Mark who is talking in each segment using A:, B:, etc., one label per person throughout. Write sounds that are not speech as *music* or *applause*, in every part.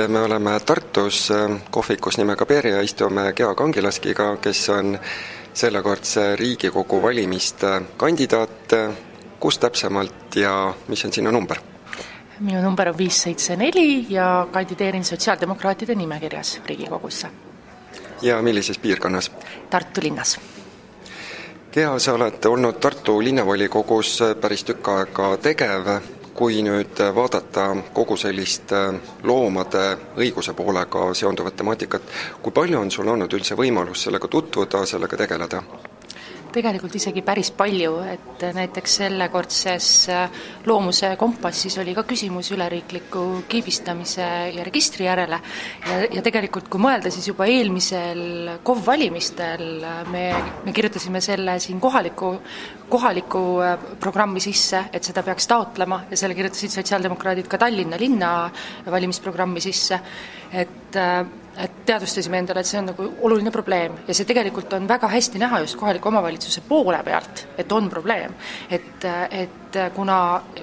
A: kuulajad, me oleme Tartus kohvikus nimega Beria, istume Gea Kangilaskiga, kes on sellekordse Riigikogu valimiste kandidaat. kus täpsemalt ja mis on sinu number?
B: minu number on viis seitse neli ja kandideerin sotsiaaldemokraatide nimekirjas Riigikogusse.
A: ja millises piirkonnas?
B: Tartu linnas.
A: Gea, sa oled olnud Tartu linnavolikogus päris tükk aega tegev kui nüüd vaadata kogu sellist äh, loomade õiguse poolega seonduvat temaatikat, kui palju on sul olnud üldse võimalus sellega tutvuda, sellega tegeleda?
B: Tegelikult isegi päris palju, et näiteks sellekordses äh, Loomuse kompassis oli ka küsimus üleriikliku kiibistamise ja registri järele. Ja, ja tegelikult kui mõelda, siis juba eelmisel KOV valimistel äh, me, me kirjutasime selle siin kohaliku, kohaliku äh, programmi sisse, et seda peaks taotlema ja selle kirjutasid sotsiaaldemokraadid ka Tallinna linna valimisprogrammi sisse, et et teadvustasime endale, et see on nagu oluline probleem ja see tegelikult on väga hästi näha just kohaliku omavalitsuse poole pealt, et on probleem. et, et kuna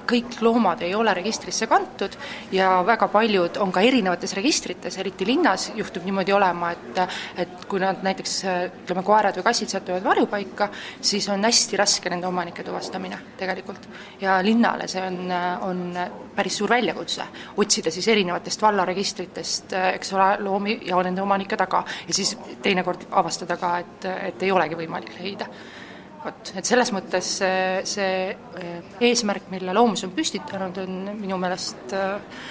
B: kõik loomad ei ole registrisse kantud ja väga paljud on ka erinevates registrites, eriti linnas juhtub niimoodi olema, et et kui nad näiteks ütleme, koerad või kassid satuvad varjupaika, siis on hästi raske nende omanike tuvastamine tegelikult. ja linnale see on, on päris suur väljakutse, otsida siis erinevatest vallaregistritest, eks ole, loomi ja nende omanike taga ja siis teinekord avastada ka, et, et ei olegi võimalik leida. Vot, et selles mõttes see, see eh, eesmärk, mille Loomus on püstitanud, on minu meelest eh,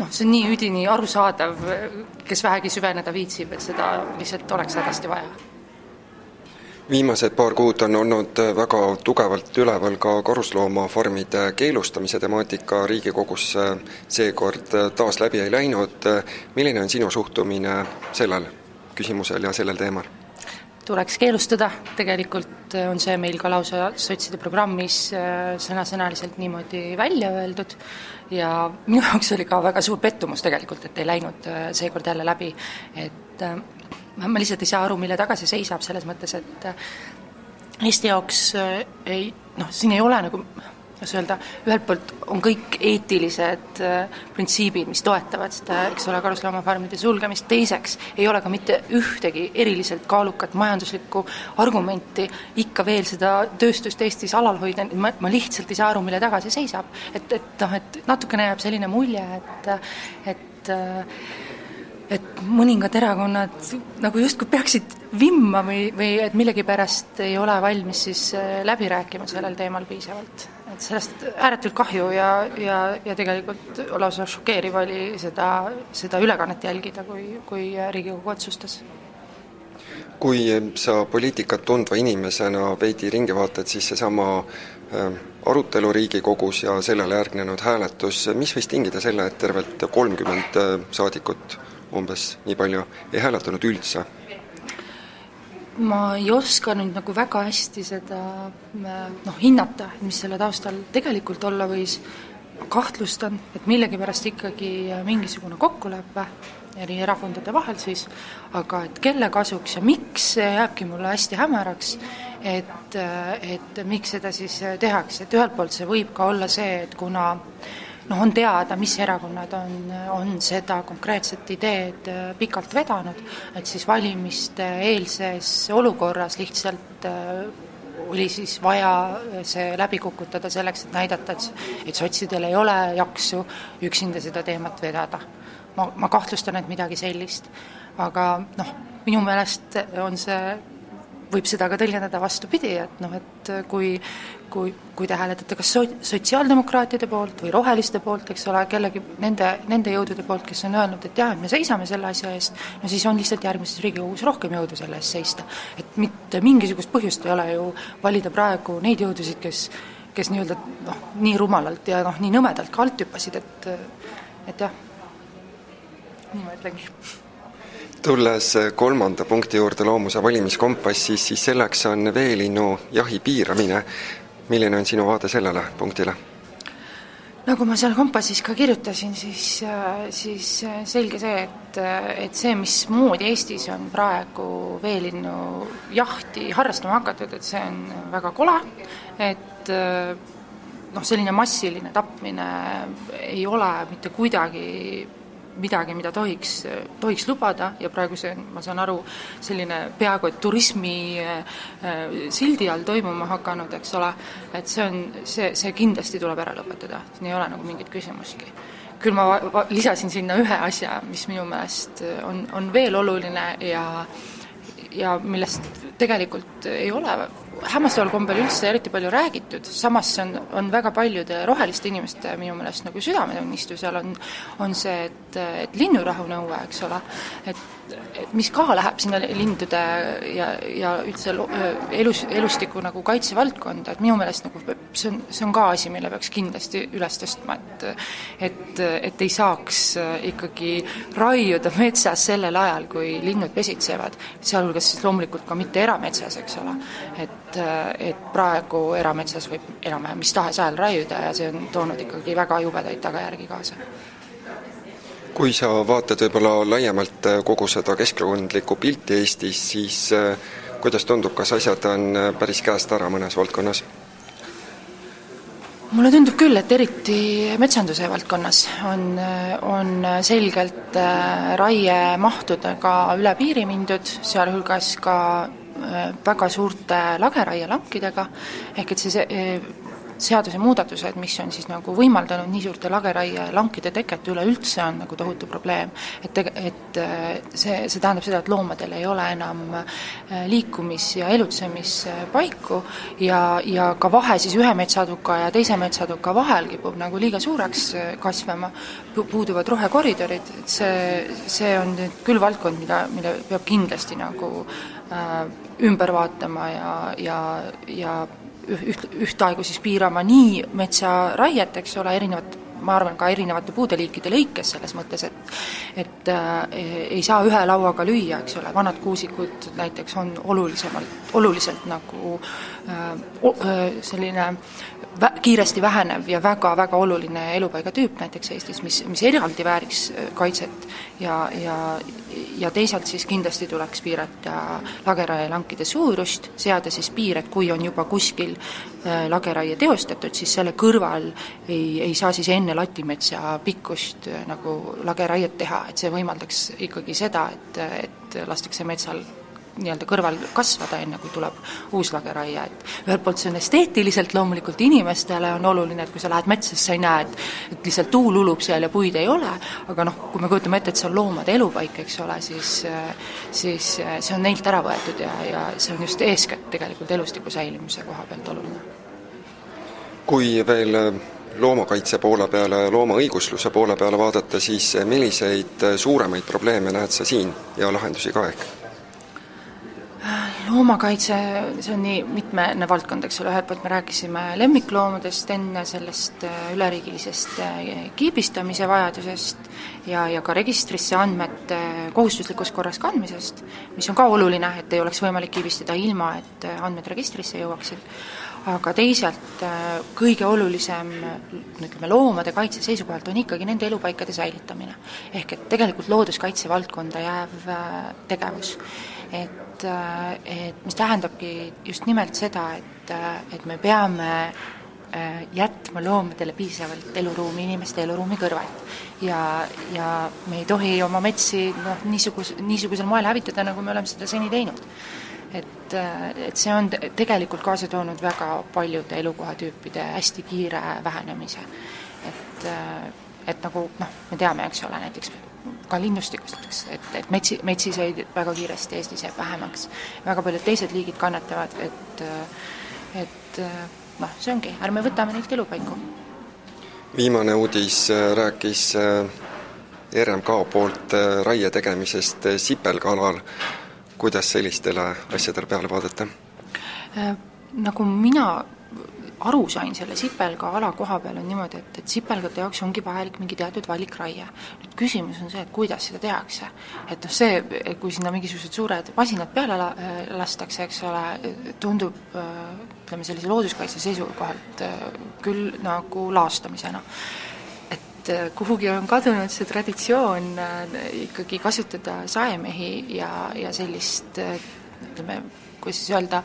B: noh, see on nii üdini arusaadav, kes vähegi süveneda viitsib, et seda lihtsalt oleks hädasti vaja
A: viimased paar kuud on olnud väga tugevalt üleval ka karusloomafarmide keelustamise temaatika, Riigikogus seekord taas läbi ei läinud, milline on sinu suhtumine sellel küsimusel ja sellel teemal?
B: Tuleks keelustada, tegelikult on see meil ka lausa sotside programmis äh, sõnasõnaliselt niimoodi välja öeldud. Ja minu jaoks oli ka väga suur pettumus tegelikult, et ei läinud äh, seekord jälle läbi, et äh, ma lihtsalt ei saa aru, mille taga see seisab, selles mõttes, et äh, Eesti jaoks äh, ei noh, siin ei ole nagu kuidas öelda, ühelt poolt on kõik eetilised äh, printsiibid, mis toetavad seda, eks ole, karusloomafarmide sulgemist, teiseks ei ole ka mitte ühtegi eriliselt kaalukat majanduslikku argumenti ikka veel seda tööstust Eestis alal hoida, ma, ma lihtsalt ei saa aru, mille taga see seisab. et, et noh, et natukene jääb selline mulje, et, et et mõningad erakonnad nagu justkui peaksid vimma või, või et millegipärast ei ole valmis siis äh, läbi rääkima sellel teemal piisavalt. Et sellest ääretult kahju ja, ja, ja tegelikult lausa šokeeriv oli seda, seda ülekannet jälgida, kui, kui Riigikogu otsustas
A: kui sa poliitikat tundva inimesena veidi ringi vaatad, siis seesama äh, arutelu Riigikogus ja sellele järgnenud hääletus, mis võis tingida selle, et tervelt kolmkümmend äh, saadikut umbes nii palju, ei hääletanud üldse?
B: Ma ei oska nüüd nagu väga hästi seda noh, hinnata, mis selle taustal tegelikult olla võis, kahtlustan, et millegipärast ikkagi mingisugune kokkulepe eri erakondade vahel siis, aga et kelle kasuks ja miks, see jääbki mulle hästi hämaraks, et, et miks seda siis tehakse, et ühelt poolt see võib ka olla see, et kuna äh, noh, on teada, mis erakonnad on, on seda konkreetset ideed äh, pikalt vedanud, et siis valimiste eelses olukorras lihtsalt äh, oli siis vaja see läbi kukutada selleks, et näidata, et, et sotsidel ei ole jaksu üksinda seda teemat vedada. ma, ma kahtlustan, et midagi sellist. aga noh, minu meelest on see võib seda ka tõlgendada vastupidi, et noh, et kui kui, kui te hääletate kas so-, sotsiaaldemokraatide poolt või roheliste poolt, eks ole, kellegi nende, nende jõudude poolt, kes on öelnud, et jah, et me seisame selle asja eest, no siis on lihtsalt järgmises Riigikogus rohkem jõudu selle eest seista. et mitte mingisugust põhjust ei ole ju valida praegu neid jõudusid, kes kes nii-öelda noh, nii rumalalt ja noh, nii nõmedalt ka alt hüppasid, et et jah, nii ma ütlengi
A: tulles kolmanda punkti juurde loomuse valimiskompassis, siis selleks on veelinnu jahi piiramine. milline on sinu vaade sellele punktile?
B: nagu ma seal kompassis ka kirjutasin, siis, siis selge see, et, et see, mismoodi Eestis on praegu veelinnu jahti harrastama hakatud, et see on väga kole, et noh, selline massiline tapmine ei ole mitte kuidagi midagi, mida tohiks, tohiks lubada ja praegu see, ma saan aru, selline peaaegu et turismi äh, sildi all toimuma hakanud, eks ole, et see on, see, see kindlasti tuleb ära lõpetada, siin ei ole nagu mingit küsimustki. küll ma va-, lisasin sinna ühe asja, mis minu meelest on, on veel oluline ja ja millest tegelikult ei ole hämmastaval kombel üldse eriti palju räägitud, samas see on, on väga paljude roheliste inimeste minu meelest nagu südametunnistusel on, on see, et, et linnurahu nõue, eks ole, et et mis ka läheb sinna lindude ja, ja üldse elus, elustiku nagu kaitsevaldkonda, et minu meelest nagu see on, see on ka asi, mille peaks kindlasti üles tõstma, et et, et ei saaks ikkagi raiuda metsas sellel ajal, kui linnud pesitsevad, sealhulgas siis loomulikult ka mitte erametsas, eks ole. et, et praegu erametsas võib enam-vähem mis tahes ajal raiuda ja see on toonud ikkagi väga jubedaid tagajärgi kaasa
A: kui sa vaatad võib-olla laiemalt äh, kogu seda keskkondlikku pilti Eestis, siis äh, kuidas tundub, kas asjad on äh, päris käest ära mõnes valdkonnas?
B: mulle tundub küll, et eriti metsanduse valdkonnas on, on selgelt raiemahtudega üle piiri mindud, sealhulgas ka väga suurte lageraielankidega, ehk et see, see seadusemuudatused, mis on siis nagu võimaldanud nii suurte lageraielankide teket üleüldse, on nagu tohutu probleem. et tege-, et äh, see, see tähendab seda, et loomadel ei ole enam äh, liikumis- ja elutsemispaiku ja, ja ka vahe siis ühe metsatuka ja teise metsatuka vahel kipub nagu liiga suureks äh, kasvama, puuduvad rohekoridorid, et see, see on nüüd küll valdkond, mida, mille peab kindlasti nagu äh, ümber vaatama ja, ja, ja üht, ühtaegu siis piirama nii metsaraiet, eks ole, erinevat ma arvan, ka erinevate puudeliikide lõikes, selles mõttes, et et äh, ei saa ühe lauaga lüüa, eks ole, vanad kuusikud näiteks on olulisemalt, oluliselt nagu äh, äh, selline vä-, kiiresti vähenev ja väga-väga oluline elupaigatüüp näiteks Eestis, mis, mis eraldi vääriks äh, kaitset ja, ja ja teisalt siis kindlasti tuleks piirata lageraielankide suurust, seada siis piir, et kui on juba kuskil äh, lageraie teostatud, siis selle kõrval ei, ei saa siis enne latimetsa pikkust äh, nagu lageraiet teha, et see võimaldaks ikkagi seda, et, et lastakse metsal nii-öelda kõrval kasvada, enne kui tuleb uus lageraie, et ühelt poolt see on esteetiliselt loomulikult inimestele on oluline, et kui sa lähed metsa, siis sa ei näe, et et lihtsalt tuul ulub seal ja puid ei ole, aga noh, kui me kujutame ette, et see on loomade elupaik, eks ole, siis siis see on neilt ära võetud ja, ja see on just eeskätt tegelikult elustiku säilimise koha pealt oluline.
A: kui veel loomakaitse poole peale, loomaõigusluse poole peale vaadata, siis milliseid suuremaid probleeme näed sa siin ja lahendusi ka ehk?
B: Loomakaitse, see on nii mitmene valdkond, eks ole, ühelt poolt me rääkisime lemmikloomadest, enne sellest äh, üleriigilisest äh, kiibistamise vajadusest ja, ja ka registrisse andmete kohustuslikus korras kandmisest, mis on ka oluline, et ei oleks võimalik kiibistada ilma, et äh, andmed registrisse jõuaksid, aga teisalt kõige olulisem, ütleme, loomade kaitse seisukohalt on ikkagi nende elupaikade säilitamine. ehk et tegelikult looduskaitse valdkonda jääv tegevus et, äh, et mis tähendabki just nimelt seda, et, äh, et me peame äh, jätma loomadele piisavalt eluruumi inimeste eluruumi kõrvalt. ja, ja me ei tohi oma metsi noh, niisugus-, niisugusel moel hävitada, nagu me oleme seda seni teinud. et, et see on tegelikult kaasa toonud väga paljude elukohatüüpide hästi kiire vähenemise. et, et nagu noh, me teame, eks ole, näiteks ka linnustikust, et, et metsi, metsiseid väga kiiresti Eestis jääb vähemaks. väga paljud teised liigid kannatavad, et, et noh, see ongi, ärme võtame neilt elupaiku.
A: viimane uudis äh, rääkis äh, RMK poolt äh, raie tegemisest sipelgalal. kuidas sellistele asjadele peale vaadata?
B: Nagu mina aru sain selle sipelga ala koha peal, on niimoodi, et, et sipelgate jaoks ongi vajalik mingi teatud valikraie. nüüd küsimus on see, et kuidas seda tehakse. et noh, see, kui sinna mingisugused suured masinad peale la-, lastakse, eks ole, tundub ütleme, sellise looduskaitse seisukohalt küll nagu laastamisena et kuhugi on kadunud see traditsioon ikkagi kasutada saemehi ja, ja sellist ütleme, kuidas siis öelda,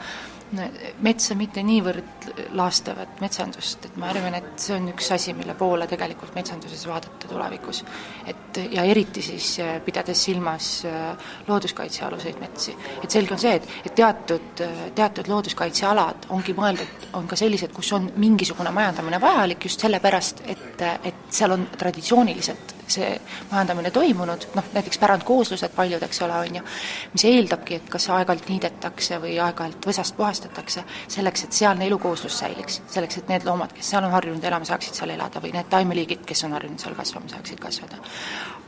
B: metsa mitte niivõrd laastavat metsandust, et ma arvan, et see on üks asi, mille poole tegelikult metsanduses vaadata tulevikus. et ja eriti siis äh, pidades silmas äh, looduskaitsealuseid metsi. et selge on see, et, et teatud, äh, teatud looduskaitsealad ongi mõeldud, on ka sellised, kus on mingisugune majandamine vajalik just sellepärast, et, et seal on traditsiooniliselt see majandamine toimunud, noh näiteks pärandkooslused paljud, eks ole, on ju, mis eeldabki, et kas aeg-ajalt niidetakse või aeg-ajalt võsast puhastatakse, selleks, et sealne elukooslus säiliks. selleks, et need loomad, kes seal on harjunud elama, saaksid seal elada või need taimeliigid, kes on harjunud seal kasvama, saaksid kasvada.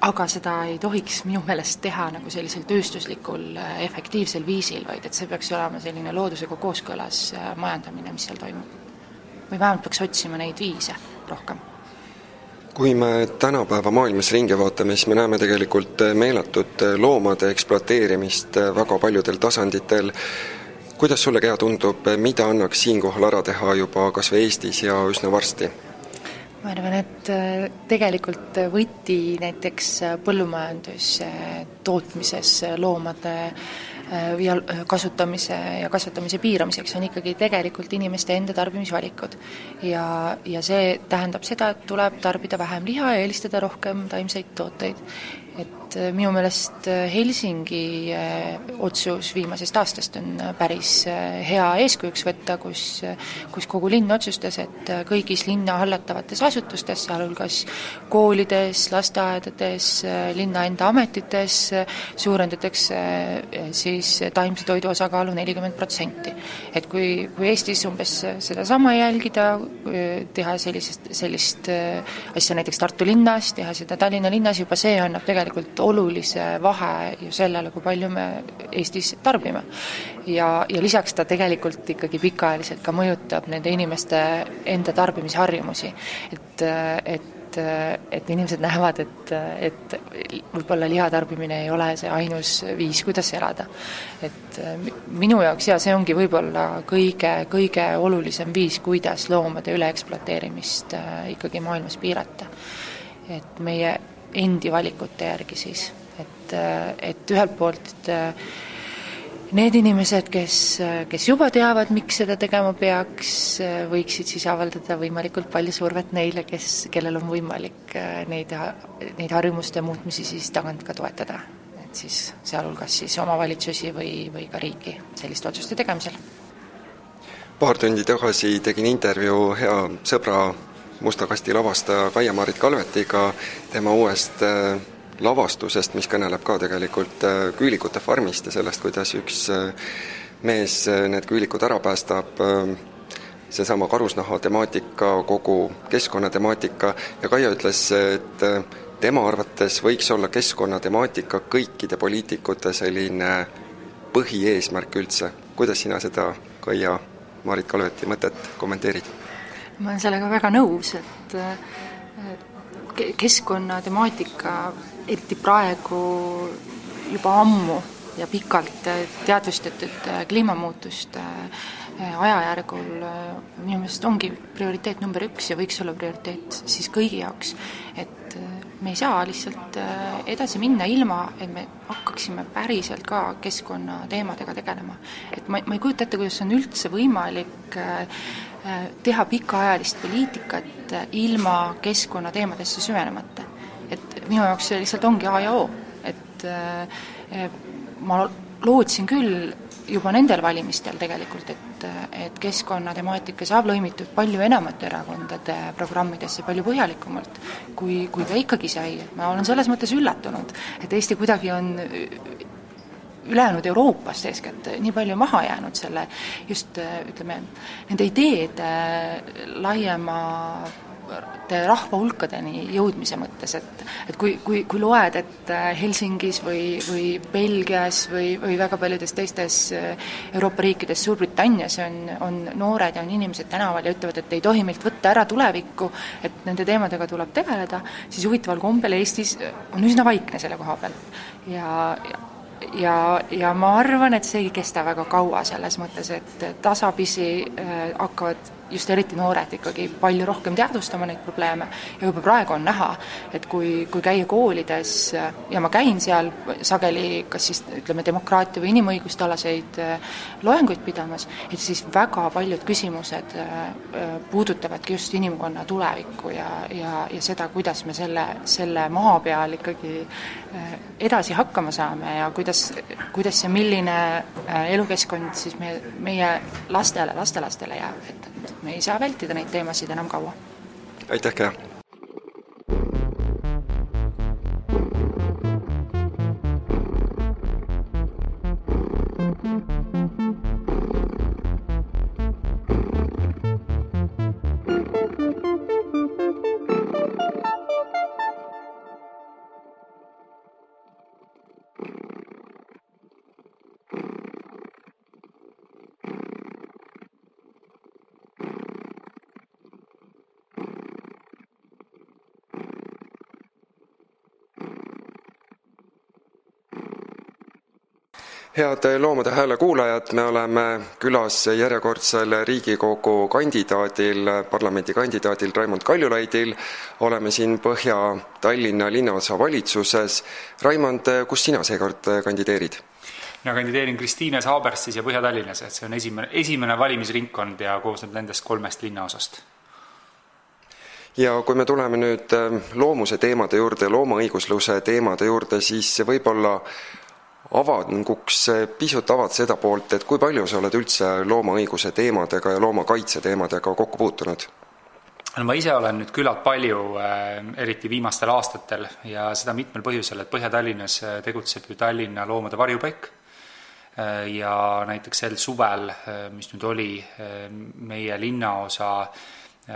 B: aga seda ei tohiks minu meelest teha nagu sellisel tööstuslikul efektiivsel viisil, vaid et see peaks olema selline loodusega kooskõlas äh, majandamine, mis seal toimub. või vähemalt peaks otsima neid viise rohkem
A: kui me tänapäeva maailmas ringi vaatame, siis me näeme tegelikult meeletut loomade ekspluateerimist väga paljudel tasanditel. kuidas sulle, Gea, tundub, mida annaks siinkohal ära teha juba kas või Eestis ja üsna varsti?
B: ma arvan, et äh, tegelikult võti näiteks põllumajandus tootmises loomade ja äh, kasutamise ja kasvatamise piiramiseks on ikkagi tegelikult inimeste enda tarbimisvalikud. ja, ja see tähendab seda, et tuleb tarbida vähem liha ja eelistada rohkem taimseid tooteid et äh, minu meelest äh, Helsingi äh, otsus viimasest aastast on päris hea eeskujuks võtta, kus, kus kogu linn otsustas, et kõigis linna hallatavates asutustes, sealhulgas koolides, lasteaedades, linna enda ametites, suurendatakse siis taimse toidu osakaalu nelikümmend protsenti. et kui, kui Eestis umbes sedasama jälgida, teha sellisest, sellist asja näiteks Tartu linnas, teha seda Tallinna linnas, juba see annab tegelikult tegelikult olulise vahe ju sellele, kui palju me Eestis tarbime. ja, ja lisaks ta tegelikult ikkagi pikaajaliselt ka mõjutab nende inimeste enda tarbimisharjumusi. et, et et inimesed näevad, et, et võib-olla liha tarbimine ei ole see ainus viis, kuidas elada. et minu jaoks jaa, see ongi võib-olla kõige, kõige olulisem viis, kuidas loomade üleekspluateerimist äh, ikkagi maailmas piirata. et meie endi valikute järgi siis, et, et ühelt poolt need inimesed, kes, kes juba teavad, miks seda tegema peaks, võiksid siis avaldada võimalikult palju survet neile, kes, kellel on võimalik neid, neid harjumuste muutmisi siis tagant ka toetada. et siis sealhulgas siis omavalitsusi või, või ka riiki selliste otsuste tegemisel.
A: paar tundi tagasi tegin intervjuu hea sõbra Musta kasti lavastaja Kaia-Marit Kalvetiga tema uuest äh, lavastusest, mis kõneleb ka tegelikult äh, küülikute farmist ja sellest, kuidas üks äh, mees need küülikud ära päästab, seesama karusnaha temaatika, kogu keskkonnatemaatika ja Kaia ütles, et tema arvates võiks olla keskkonnatemaatika kõikide poliitikute selline põhieesmärk üldse. kuidas sina seda Kaia Marit Kalveti mõtet kommenteerid?
B: Ma olen sellega väga nõus, et keskkonnatemaatika, eriti praegu juba ammu ja pikalt teadvustatud kliimamuutuste ajajärgul minu meelest ongi prioriteet number üks ja võiks olla prioriteet siis kõigi jaoks. et me ei saa lihtsalt edasi minna ilma, et me hakkaksime päriselt ka keskkonnateemadega tegelema. et ma, ma ei kujuta ette, kuidas on üldse võimalik Äh, teha pikaajalist poliitikat äh, ilma keskkonnateemadesse süvenemata. et minu jaoks see lihtsalt ongi A ja O, et äh, ma lootsin küll juba nendel valimistel tegelikult, et, et keskkonnatemaatika saab lõimitud palju enamate erakondade programmidesse palju põhjalikumalt, kui, kui ta ikkagi sai. ma olen selles mõttes üllatunud, et Eesti kuidagi on ülejäänud Euroopast eeskätt nii palju maha jäänud selle just ütleme, nende ideede laiema rahvahulkadeni jõudmise mõttes, et et kui, kui, kui loed, et Helsingis või, või Belgias või, või väga paljudes teistes Euroopa riikides, Suurbritannias on, on noored ja on inimesed tänaval ja ütlevad, et ei tohi meilt võtta ära tulevikku, et nende teemadega tuleb tegeleda, siis huvitaval kombel Eestis on üsna vaikne selle koha peal. ja, ja ja, ja ma arvan, et see ei kesta väga kaua, selles mõttes, et tasapisi äh, hakkavad just eriti noored ikkagi palju rohkem teadvustama neid probleeme. Ja juba praegu on näha, et kui, kui käia koolides ja ma käin seal sageli kas siis ütleme, demokraatia või inimõiguste alaseid äh, loenguid pidamas, et siis väga paljud küsimused äh, äh, puudutavadki just inimkonna tulevikku ja, ja, ja seda, kuidas me selle, selle maa peal ikkagi edasi hakkama saame ja kuidas, kuidas ja milline elukeskkond siis me, meie lastele, lastelastele jääb, et me ei saa vältida neid teemasid enam kaua.
A: aitäh, Kea! Head Loomade Hääle kuulajad, me oleme külas järjekordsel Riigikogu kandidaadil, parlamendikandidaadil Raimond Kaljulaidil. oleme siin Põhja-Tallinna linnaosa valitsuses. Raimond, kus sina seekord kandideerid?
C: mina kandideerin Kristiines, Haaberstis ja Põhja-Tallinnas, et see on esimene, esimene valimisringkond ja koosneb nendest kolmest linnaosast
A: ja kui me tuleme nüüd loomuse teemade juurde, loomaõigusluse teemade juurde, siis võib-olla avanguks pisut avad seda poolt, et kui palju sa oled üldse loomaõiguse teemadega ja loomakaitse teemadega kokku puutunud?
C: no ma ise olen nüüd küllalt palju, äh, eriti viimastel aastatel ja seda mitmel põhjusel, et Põhja-Tallinnas äh, tegutseb ju Tallinna Loomade Varjupaik äh, ja näiteks sel suvel, mis nüüd oli, meie linnaosa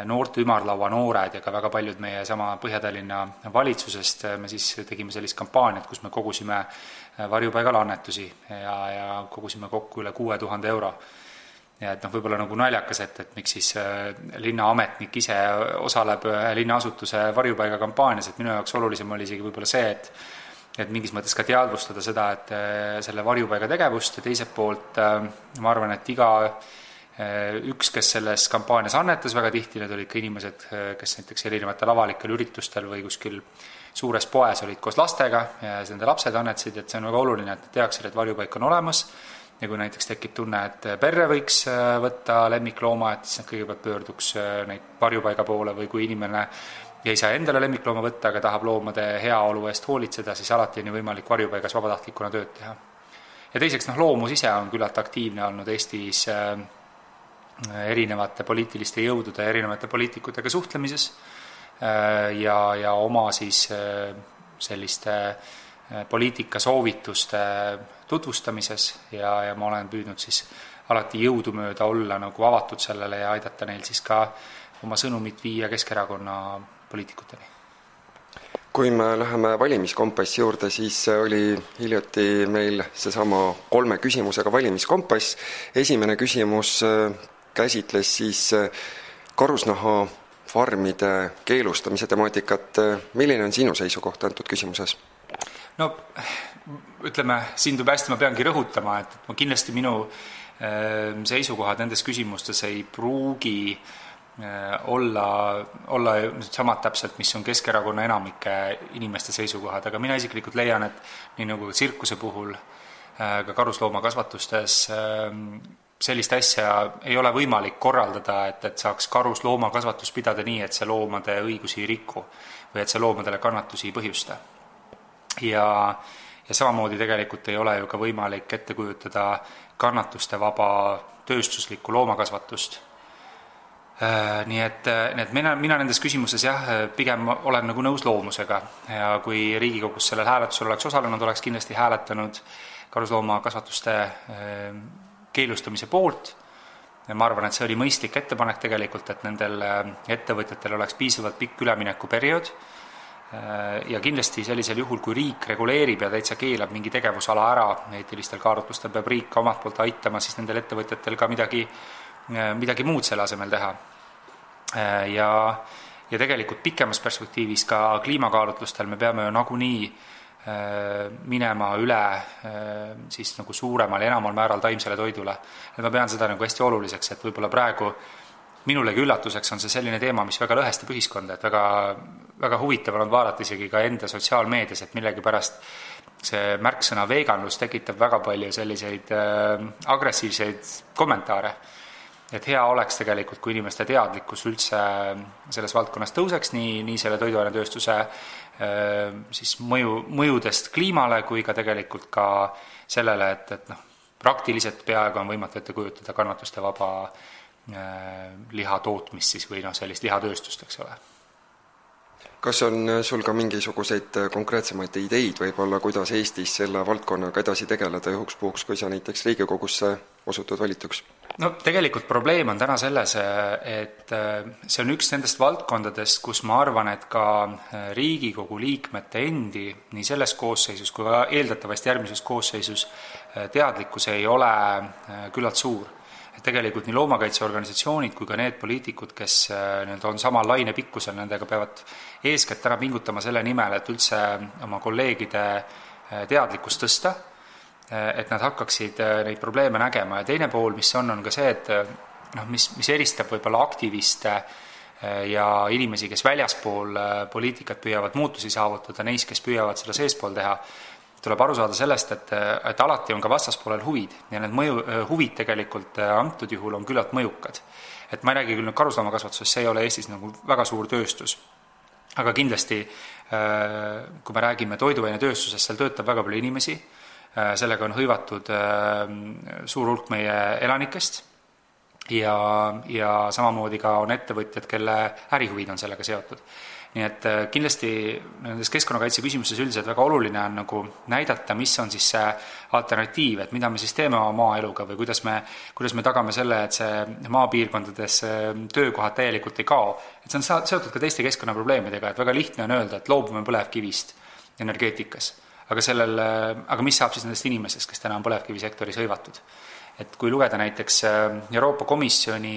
C: noorte ümarlaua noored ja ka väga paljud meie sama Põhja-Tallinna valitsusest, me siis tegime sellist kampaaniat, kus me kogusime varjupaigale annetusi ja, ja kogusime kokku üle kuue tuhande euro. ja et noh, võib-olla nagu naljakas, et, et miks siis äh, linnaametnik ise osaleb linnaasutuse varjupaiga kampaanias, et minu jaoks olulisem oli isegi võib-olla see, et et mingis mõttes ka teadvustada seda, et selle varjupaiga tegevust ja teiselt poolt ma arvan, et iga üks, kes selles kampaanias annetas, väga tihti need olid ka inimesed, kes näiteks erinevatel avalikel üritustel või kuskil suures poes olid koos lastega ja siis nende lapsed annetasid, et see on väga oluline, et nad teaksid, et varjupaik on olemas ja kui näiteks tekib tunne, et perre võiks äh, võtta lemmiklooma, et siis nad kõigepealt pöörduks äh, neid varjupaiga poole või kui inimene ei saa endale lemmiklooma võtta, aga tahab loomade heaolu eest hoolitseda, siis alati on ju võimalik varjupaigas vabatahtlikuna tööd teha. ja teiseks, noh, loomus ise on küllalt aktiivne olnud Eestis äh, erinevate poliitiliste jõudude erinevate poliitikutega suhtlemises Äh, ja, ja oma siis äh, selliste äh, poliitikasoovituste tutvustamises ja, ja ma olen püüdnud siis alati jõudumööda olla nagu avatud sellele ja aidata neil siis ka oma sõnumit viia Keskerakonna poliitikuteni
A: kui me läheme valimiskompassi juurde, siis oli hiljuti meil seesama kolme küsimusega valimiskompass. esimene küsimus käsitles siis karusnaha farmide keelustamise temaatikat, milline on sinu seisukoht antud küsimuses?
C: no ütleme, siin tuleb hästi, ma peangi rõhutama, et ma kindlasti minu ehm, seisukohad nendes küsimustes ei pruugi olla, olla samad täpselt, mis on Keskerakonna enamike inimeste seisukohad, aga mina isiklikult leian, et nii nagu tsirkuse puhul, ka karusloomakasvatustes sellist asja ei ole võimalik korraldada, et, et saaks karusloomakasvatust pidada nii, et see loomade õigusi ei riku või et see loomadele kannatusi ei põhjusta. ja, ja samamoodi tegelikult ei ole ju ka võimalik ette kujutada kannatuste vaba tööstuslikku loomakasvatust. Äh, nii et, nii et mina, mina nendes küsimustes jah, pigem olen nagu nõus loomusega ja kui Riigikogus sellel hääletusel oleks osalenud, oleks kindlasti hääletanud karusloomakasvatuste äh, keelustamise poolt ma arvan, et see oli mõistlik ettepanek tegelikult, et nendel äh, ettevõtjatel oleks piisavalt pikk üleminekuperiood äh, ja kindlasti sellisel juhul, kui riik reguleerib ja täitsa keelab mingi tegevusala ära, eetilistel kaalutlustel peab riik omalt poolt aitama siis nendel ettevõtjatel ka midagi, äh, midagi muud selle asemel teha. ja, ja tegelikult pikemas perspektiivis ka kliimakaalutlustel me peame ju nagunii Äh, minema üle äh, siis nagu suuremal ja enamal määral taimsele toidule. et ma pean seda nagu hästi oluliseks, et võib-olla praegu minulegi üllatuseks on see selline teema, mis väga lõhestab ühiskonda, et väga, väga huvitav on vaadata isegi ka enda sotsiaalmeedias, et millegipärast see märksõna veganlus tekitab väga palju selliseid äh, agressiivseid kommentaare. et hea oleks tegelikult, kui inimeste teadlikkus üldse selles valdkonnas tõuseks, nii, nii selle toiduainetööstuse äh, siis mõju, mõjudest kliimale kui ka tegelikult ka sellele, et, et noh, praktiliselt peaaegu on võimatu ette kujutada kannatuste vaba liha tootmist siis või noh, sellist lihatööstust, eks ole
A: kas on sul ka mingisuguseid konkreetsemaid ideid võib-olla, kuidas Eestis selle valdkonnaga edasi tegeleda juhuks puhuks, kui sa näiteks Riigikogusse osutud valituks?
C: No tegelikult probleem on täna selles, et äh, see on üks nendest valdkondadest, kus ma arvan, et ka Riigikogu liikmete endi, nii selles koosseisus kui ka eeldatavasti järgmises koosseisus, teadlikkus ei ole küllalt suur. Et tegelikult nii loomakaitseorganisatsioonid kui ka need poliitikud, kes äh, nii-öelda on samal lainepikkusel, nendega peavad eeskätt täna pingutama selle nimel, et üldse oma kolleegide äh, teadlikkust tõsta, äh, et nad hakkaksid neid probleeme nägema. Ja teine pool, mis on, on ka see, et noh, mis, mis eristab võib-olla aktiviste ja inimesi, kes väljaspool poliitikat püüavad muutusi saavutada, neist, kes püüavad seda seespool teha, tuleb aru saada sellest, et, et alati on ka vastaspoolel huvid. Ja need mõju, huvid tegelikult antud juhul on küllalt mõjukad. et ma ei räägi küll nüüd karusloomakasvatusest, see ei ole Eestis nagu väga suur tööstus, aga kindlasti kui me räägime toiduainetööstusest, seal töötab väga palju inimesi, sellega on hõivatud suur hulk meie elanikest ja, ja samamoodi ka on ettevõtjad, kelle ärihuvid on sellega seotud nii et äh, kindlasti nendes keskkonnakaitse küsimustes üldiselt väga oluline on nagu näidata, mis on siis see alternatiiv, et mida me siis teeme oma maaeluga või kuidas me, kuidas me tagame selle, et see maapiirkondades äh, töökohad täielikult ei kao. et see on seotud ka teiste keskkonnaprobleemidega, et väga lihtne on öelda, et loobume põlevkivist energeetikas. Aga sellel, äh, aga mis saab siis nendest inimestest, kes täna on põlevkivisektoris hõivatud? et kui lugeda näiteks Euroopa Komisjoni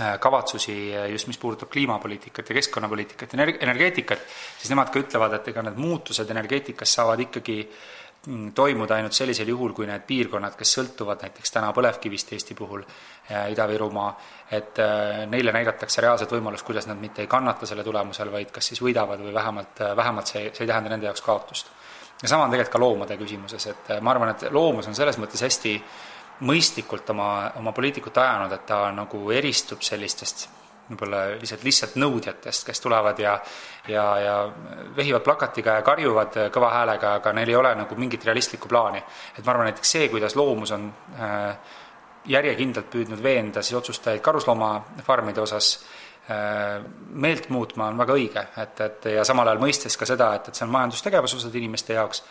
C: Äh, kavatsusi äh, just, mis puudutab kliimapoliitikat ja keskkonnapoliitikat energeetikat, siis nemad ka ütlevad, et ega need muutused energeetikas saavad ikkagi mm, toimuda ainult sellisel juhul, kui need piirkonnad, kes sõltuvad näiteks täna põlevkivist Eesti puhul, äh, Ida-Virumaa, et neile näidatakse reaalset võimalust, kuidas nad mitte ei kannata selle tulemusel, vaid kas siis võidavad või vähemalt, vähemalt see, see ei tähenda nende jaoks kaotust. Ja sama on tegelikult ka loomade küsimuses, et ma arvan, et loomus on selles mõttes hästi mõistlikult oma, oma poliitikut ajanud, et ta nagu eristub sellistest võib-olla lihtsalt lihtsalt nõudjatest, kes tulevad ja ja, ja vehivad plakatiga ja karjuvad kõva häälega, aga neil ei ole nagu mingit realistlikku plaani. et ma arvan, näiteks see, kuidas loomus on äh, järjekindlalt püüdnud veenda siis otsustajaid karusloomafarmide osas äh, meelt muutma, on väga õige, et, et ja samal ajal mõistes ka seda, et, et see on majandustegevus osade inimeste jaoks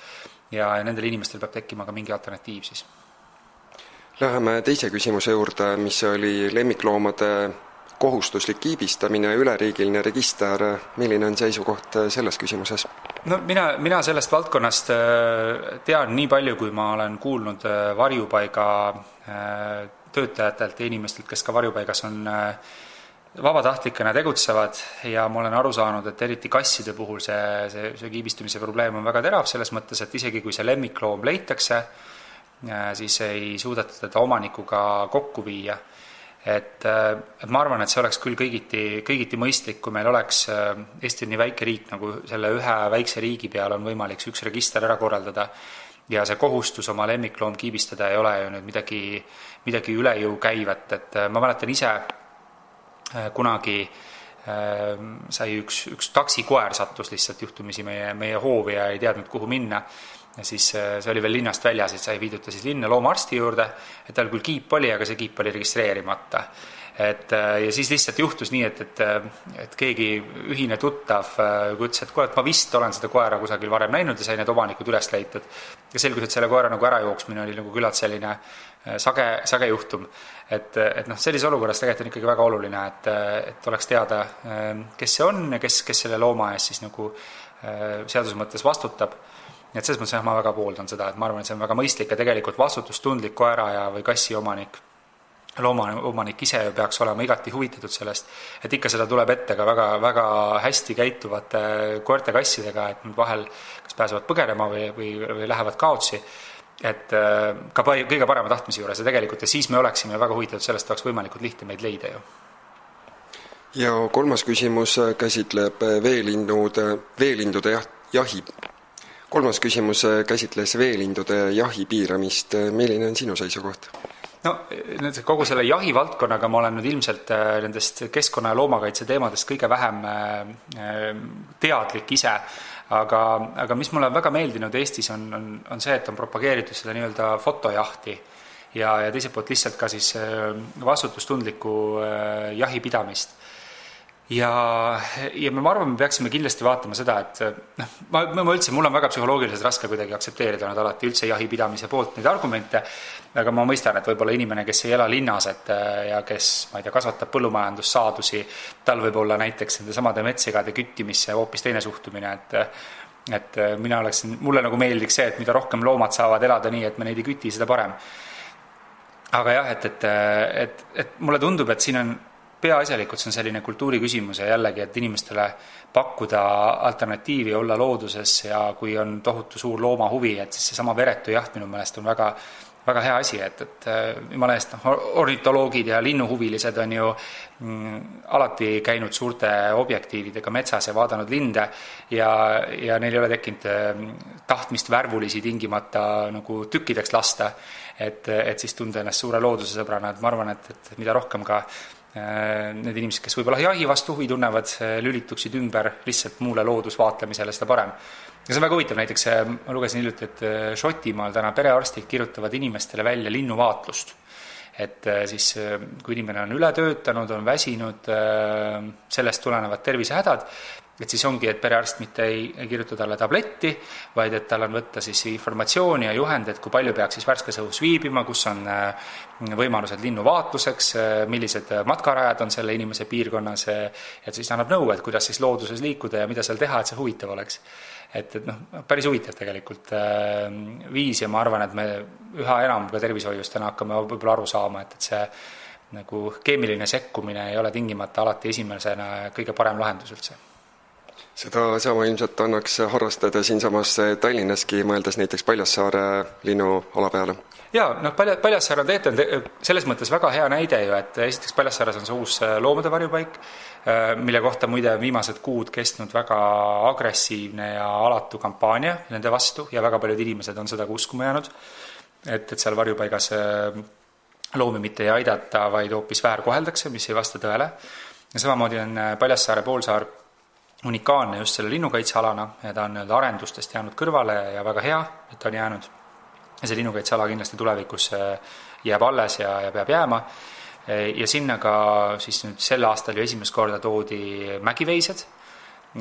C: ja, ja nendel inimestel peab tekkima ka mingi alternatiiv siis
A: Läheme teise küsimuse juurde, mis oli lemmikloomade kohustuslik kiibistamine üleriigiline register, milline on seisukoht selles küsimuses?
C: no mina, mina sellest valdkonnast äh, tean nii palju, kui ma olen kuulnud äh, varjupaiga äh, töötajatelt ja inimestelt, kes ka varjupaigas on vabatahtlikena tegutsevad ja ma olen aru saanud, et eriti kasside puhul see, see, see kiibistamise probleem on väga terav, selles mõttes, et isegi kui see lemmikloom leitakse, siis ei suudeta teda omanikuga kokku viia. et, et ma arvan, et see oleks küll kõigiti, kõigiti mõistlik, kui meil oleks, Eesti on nii väike riik, nagu selle ühe väikse riigi peal on võimalik üks register ära korraldada ja see kohustus oma lemmikloom kiibistada ei ole ju nüüd midagi, midagi üle jõu käivat, et ma mäletan ise kunagi sai üks, üks taksikoer sattus lihtsalt juhtumisi meie, meie hoovi ja ei teadnud, kuhu minna ja siis äh, see oli veel linnast väljas, et sai viidud ta siis linna loomaarsti juurde, et tal küll kiip oli, aga see kiip oli registreerimata. et äh, ja siis lihtsalt juhtus nii, et, et, äh, et keegi ühine tuttav ütles, et kuule, et ma vist olen seda koera kusagil varem näinud ja sai need omanikud üles leitud. ja selgus, et selle koera nagu ärajooksmine oli nagu küllalt selline sage, sage juhtum. Et, et noh, sellises olukorras tegelikult on ikkagi väga oluline, et, et oleks teada, kes see on ja kes, kes selle looma eest siis nagu seaduse mõttes vastutab. Nii et selles mõttes jah, ma väga pooldan seda, et ma arvan, et see on väga mõistlik ja tegelikult vastutustundlik koera ja, või kassi omanik, looma, omanik ise ju peaks olema igati huvitatud sellest, et ikka seda tuleb ette ka väga, väga hästi käituvate koerte-kassidega, et nad vahel kas pääsevad põgenema või, või, või lähevad kaotsi, et äh, ka kõige parema tahtmise juures ja tegelikult ja siis me oleksime väga huvitatud sellest, oleks võimalikult lihtne meid leida ju
A: ja kolmas küsimus käsitleb veelinnude, veelindude jah, jahi. kolmas küsimus käsitles veelindude jahi piiramist, milline on sinu seisukoht?
C: No nüüd kogu selle jahivaldkonnaga ma olen nüüd ilmselt äh, nendest keskkonna ja loomakaitse teemadest kõige vähem äh, teadlik ise, aga, aga mis mulle on väga meeldinud Eestis, on, on, on see, et on propageeritud seda nii-öelda fotojahti. Ja, ja teiselt poolt lihtsalt ka siis äh, vastutustundlikku jahipidamist ja, ja ma arvan, me peaksime kindlasti vaatama seda, et noh, ma, ma üldse, mul on väga psühholoogiliselt raske kuidagi aktsepteerida nüüd alati üldse jahipidamise poolt neid argumente, aga ma mõistan, et võib-olla inimene, kes ei ela linnas, et ja kes, ma ei tea, kasvatab põllumajandussaadusi, tal võib olla näiteks nende samade metssegade küttimisse hoopis teine suhtumine, et et mina oleksin, mulle nagu meeldiks see, et mida rohkem loomad saavad elada nii, et me neid ei küti, seda parem. aga jah, et, et, et, et mulle tundub, et siin on peaasjalikult see on selline kultuuri küsimus ja jällegi, et inimestele pakkuda alternatiivi, olla looduses ja kui on tohutu suur loomahuvi, et siis seesama veretu jaht minu meelest on väga väga hea asi, et, et jumala eest, noh, ornitoloogid ja linnuhuvilised on ju mm, alati käinud suurte objektiividega metsas ja vaadanud linde ja, ja neil ei ole tekkinud mm, tahtmist värvulisi tingimata nagu tükkideks lasta. et, et siis tunda ennast suure looduse sõbrana, et ma arvan, et, et mida rohkem ka Äh, need inimesed, kes võib-olla jahi vastu huvi tunnevad, lülituksid ümber lihtsalt muule loodusvaatlemisele, seda parem. ja see on väga huvitav, näiteks äh, ma lugesin hiljuti, et äh, Šotimaal täna perearstid kirjutavad inimestele välja linnuvaatlust. et siis, kui inimene on üle töötanud, on väsinud, sellest tulenevad tervisehädad, et siis ongi, et perearst mitte ei, ei kirjuta talle tabletti, vaid et tal on võtta siis informatsiooni ja juhend, et kui palju peaks siis värskes õhus viibima, kus on äh, võimalused linnuvaatluseks, äh, millised matkarajad on selle inimese piirkonnas, äh, et siis annab nõu, et kuidas siis looduses liikuda ja mida seal teha, et see huvitav oleks. et, et noh, päris huvitav tegelikult viis ja ma arvan, et me üha enam ka tervishoius täna hakkame võib-olla aru saama, et, et see nagu keemiline sekkumine ei ole tingimata alati esimesena kõige parem lahendus üldse
A: sedasama ilmselt annaks harrastada siinsamas Tallinnaski, mõeldes näiteks Paljassaare linnuala peale.
C: jaa, noh, Palja, Paljassaar on tegelikult selles mõttes väga hea näide ju, et esiteks Paljassaares on see uus äh, loomade varjupaik, äh, mille kohta muide viimased kuud kestnud väga agressiivne ja alatu kampaania nende vastu ja väga paljud inimesed on seda ka uskuma jäänud, et, et seal varjupaigas loomi mitte ei aidata, vaid hoopis väärkoheldakse, mis ei vasta tõele. ja samamoodi on Paljassaare poolsaar unikaalne just selle linnukaitsealana ja ta on nii-öelda arendustest jäänud kõrvale ja väga hea, et ta on jäänud. ja see linnukaitseala kindlasti tulevikus äh, jääb alles ja, ja peab jääma. Äh, ja sinna ka siis nüüd sel aastal ju esimest korda toodi mägiveised,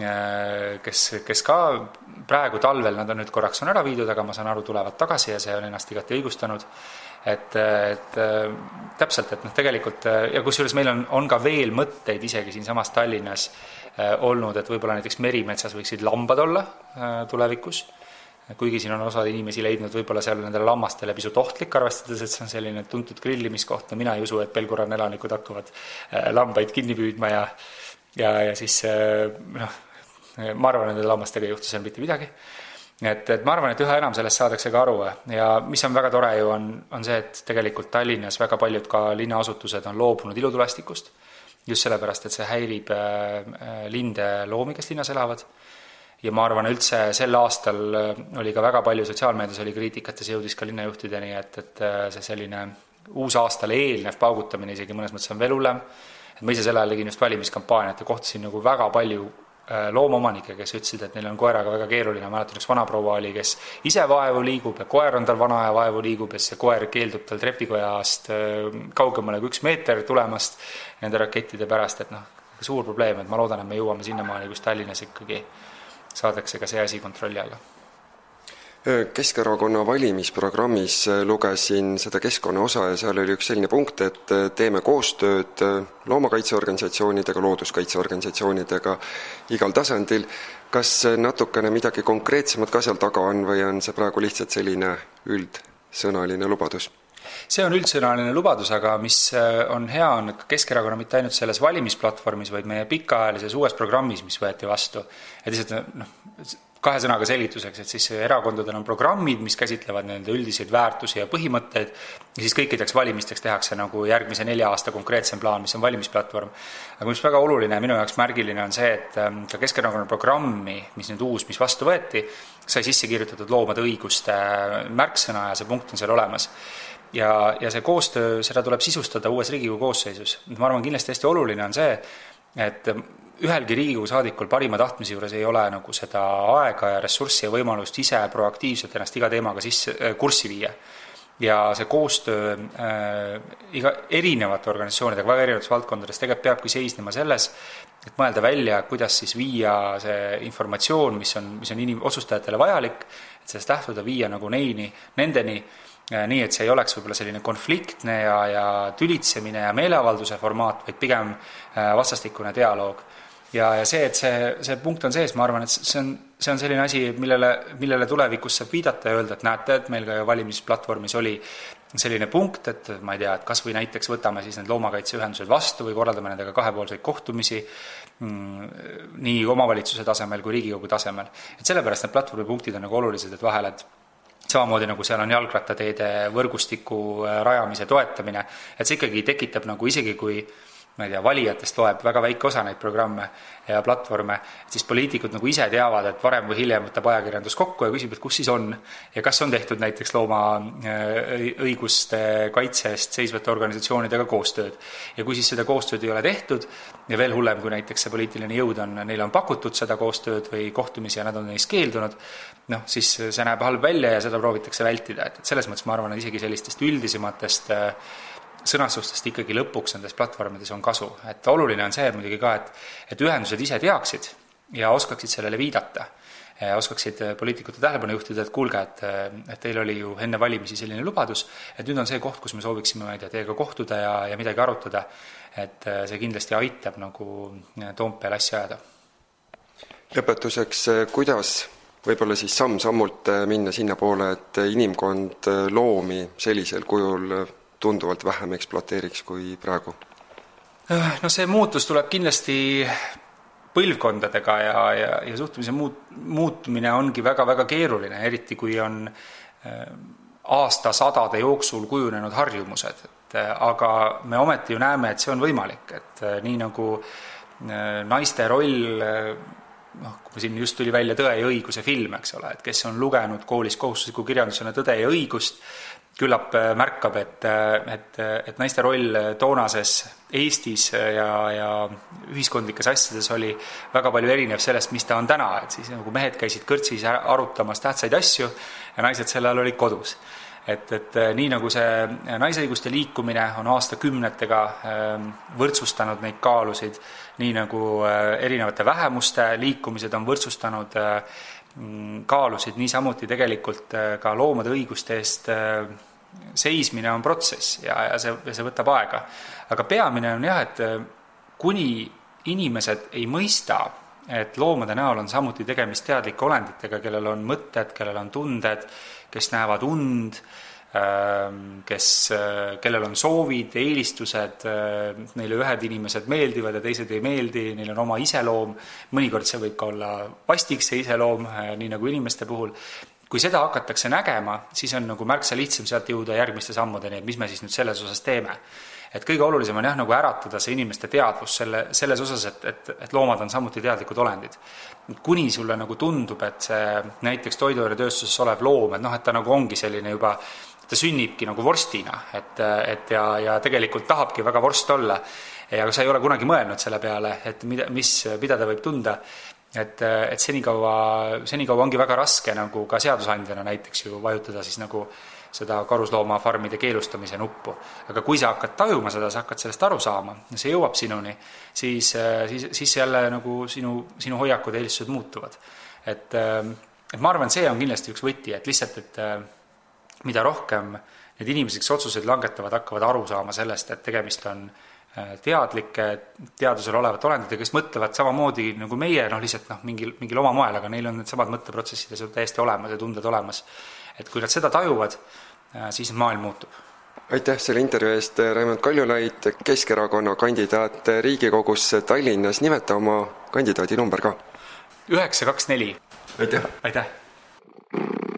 C: äh, kes, kes ka praegu talvel, nad on nüüd korraks on ära viidud, aga ma saan aru, tulevad tagasi ja see on ennast igati õigustanud et, et täpselt, et noh, tegelikult ja kusjuures meil on, on ka veel mõtteid isegi siinsamas Tallinnas Äh, olnud, et võib-olla näiteks merimetsas võiksid lambad olla äh, tulevikus, kuigi siin on osad inimesi leidnud võib-olla seal nendele lammastele pisut ohtlik, arvestades, et see on selline tuntud grillimiskoht, no mina ei usu, et Pelguranna elanikud hakkavad äh, lambaid kinni püüdma ja ja, ja siis noh, ma arvan, et nende lammastega ei juhtu seal mitte midagi. Et, et ma arvan, et üha enam sellest saadakse ka aru. Ja mis on väga tore ju, on, on see, et tegelikult Tallinnas väga paljud ka linnaasutused on loobunud ilutulestikust just sellepärast, et see häirib äh, äh, linde loomi, kes linnas elavad. ja ma arvan, üldse sel aastal äh, oli ka väga palju, sotsiaalmeedias oli kriitikat ja see jõudis ka linnajuhtideni, et, et see selline uusaastale eelnev paugutamine isegi mõnes mõttes on veel hullem. et ma ise sel ajal tegin just valimiskampaaniat ja kohtasin nagu väga palju Äh, loomaomanikke, kes ütlesid, et neil on koeraga väga keeruline, mäletan üks vanaproua oli, kes ise vaevu liigub ja koer on tal vana ja vaevu liigub ja see koer keeldub tal trepikojast äh, kaugemale kui üks meeter tulemast nende rakettide pärast, et noh, suur probleem, et ma loodan, et me jõuame sinnamaani, kus Tallinnas ikkagi saadakse ka see asi kontrolli alla
A: Keskerakonna valimisprogrammis lugesin seda keskkonna osa ja seal oli üks selline punkt, et teeme koostööd loomakaitseorganisatsioonidega, looduskaitseorganisatsioonidega igal tasandil. kas natukene midagi konkreetsemat ka seal taga on või on see praegu lihtsalt selline üldsõnaline lubadus?
C: see on üldsõnaline lubadus, aga mis on hea, on ka Keskerakonna mitte ainult selles valimisplatvormis, vaid meie pikaajalises uues programmis, mis võeti vastu. et lihtsalt noh, kahe sõnaga selgituseks, et siis erakondadel on programmid, mis käsitlevad nende üldiseid väärtusi ja põhimõtteid ja siis kõikideks valimisteks tehakse nagu järgmise nelja aasta konkreetsem plaan, mis on valimisplatvorm. aga mis väga oluline ja minu jaoks märgiline on see, et ähm, ka Keskerakonna programmi, mis nüüd uus, mis vastu võeti, sai sisse kirjutatud loomade õiguste märksõna ja see punkt on seal olemas ja, ja see koostöö, seda tuleb sisustada uues Riigikogu koosseisus. ma arvan, kindlasti hästi oluline on see, et ühelgi Riigikogu saadikul parima tahtmise juures ei ole nagu seda aega ja ressurssi ja võimalust ise proaktiivselt ennast iga teemaga sisse, äh, kurssi viia. ja see koostöö äh, iga, erinevate organisatsioonidega väga erinevates valdkondades tegelikult peabki seisnema selles, et mõelda välja, kuidas siis viia see informatsioon, mis on, mis on inim-, otsustajatele vajalik, et sellest lähtuda, viia nagu neini, nendeni, äh, nii et see ei oleks võib-olla selline konfliktne ja, ja tülitsemine ja meeleavalduse formaat, vaid pigem vastastikune dialoog ja, ja see, et see, see punkt on sees, ma arvan, et see on, see on selline asi, millele, millele tulevikus saab viidata ja öelda, et näete, et meil ka valimisplatvormis oli selline punkt, et ma ei tea, et kas või näiteks võtame siis need loomakaitseühendused vastu või korraldame nendega kahepoolseid kohtumisi mm, nii omavalitsuse tasemel kui Riigikogu tasemel. et sellepärast need platvormi punktid on nagu olulised, et vahel, et samamoodi nagu seal on jalgrattateede võrgustiku äh, rajamise toetamine, et see ikkagi tekitab nagu isegi, kui ma ei tea, valijatest loeb väga väike osa neid programme ja platvorme, siis poliitikud nagu ise teavad, et varem või hiljem võtab ajakirjandus kokku ja küsib, et kus siis on ja kas on tehtud näiteks loomaõiguste äh, kaitse eest seisvate organisatsioonidega koostööd. ja kui siis seda koostööd ei ole tehtud ja veel hullem, kui näiteks see poliitiline jõud on, neile on pakutud seda koostööd või kohtumisi ja nad on neist keeldunud, noh, siis see näeb halb välja ja seda proovitakse vältida, et, et selles mõttes ma arvan, et isegi sellistest üldisematest äh, sõnastustest ikkagi lõpuks nendes platvormides on kasu, et oluline on see muidugi ka, et, et ühendused ise teaksid ja oskaksid sellele viidata. oskaksid poliitikute tähelepanu juhtida, et kuulge, et, et teil oli ju enne valimisi selline lubadus, et nüüd on see koht, kus me sooviksime, ma ei tea, teiega kohtuda ja, ja midagi arutada. et see kindlasti aitab nagu Toompeal asja ajada.
A: lõpetuseks, kuidas võib-olla siis samm-sammult minna sinnapoole, et inimkond loomi sellisel kujul tunduvalt vähem ekspluateeriks kui praegu?
C: no see muutus tuleb kindlasti põlvkondadega ja, ja, ja suhtumise muut-, muutumine ongi väga-väga keeruline, eriti kui on äh, aastasadade jooksul kujunenud harjumused, et äh, aga me ometi ju näeme, et see on võimalik, et äh, nii nagu naiste roll noh, kui siin just tuli välja Tõe ja õiguse film, eks ole, et kes on lugenud koolis kohustusliku kirjandusena Tõde ja õigust, küllap äh, märkab, et, äh, et, äh, et naiste roll toonases Eestis ja, ja ühiskondlikes asjades oli väga palju erinev sellest, mis ta on täna, et siis nagu mehed käisid kõrtsis arutamas tähtsaid asju ja naised sel ajal olid kodus. et, et nii nagu see naisõiguste liikumine on aastakümnetega ähm, võrdsustanud neid kaalusid, nii nagu erinevate vähemuste liikumised on võrdsustanud mm, kaalusid, niisamuti tegelikult ka loomade õiguste eest seismine on protsess ja, ja see, see võtab aega. aga peamine on jah, et äh, kuni inimesed ei mõista, et loomade näol on samuti tegemist teadlike olenditega, kellel on mõtted, kellel on tunded, kes näevad und, ähm, kes, äh, kellel on soovid, eelistused, äh, neile ühed inimesed meeldivad ja teised ei meeldi, neil on oma iseloom, mõnikord see võib ka olla vastik, see iseloom, nii nagu inimeste puhul, kui seda hakatakse nägema, siis on nagu märksa lihtsam sealt jõuda järgmiste sammudeni, et mis me siis nüüd selles osas teeme. et kõige olulisem on jah, nagu äratada see inimeste teadvus selle, selles osas, et, et, et loomad on samuti teadlikud olendid. kuni sulle nagu tundub, et see näiteks toiduainetööstuses olev loom, et noh, et ta nagu ongi selline juba ta sünnibki nagu vorstina, et, et ja, ja tegelikult tahabki väga vorst olla. ja sa ei ole kunagi mõelnud selle peale, et mida, mis, mida ta võib tunda et, et senikaua, senikaua ongi väga raske nagu ka seadusandjana näiteks ju vajutada siis nagu seda karusloomafarmide keelustamise nuppu. aga kui sa hakkad tajuma seda, sa hakkad sellest aru saama see jõuab sinuni, siis, siis, siis jälle nagu sinu, sinu hoiakud ja eelistused muutuvad. et, et ma arvan, see on kindlasti üks võti, et lihtsalt, et mida rohkem need inimesed, kes otsuseid langetavad, hakkavad aru saama sellest, et tegemist on Äh, teadlike teadusel olevate olenditega, kes mõtlevad samamoodi nagu meie, noh lihtsalt noh, mingil, mingil oma moel, aga neil on needsamad mõtteprotsessid ja see on täiesti olemas ja tunded olemas. et kui nad seda tajuvad, äh, siis maailm muutub.
A: aitäh selle intervjuu eest, Raimond Kaljulaid, Keskerakonna kandidaat Riigikogusse Tallinnas, nimeta oma kandidaadi number ka.
C: üheksa, kaks, neli.
A: aitäh!
C: aitäh!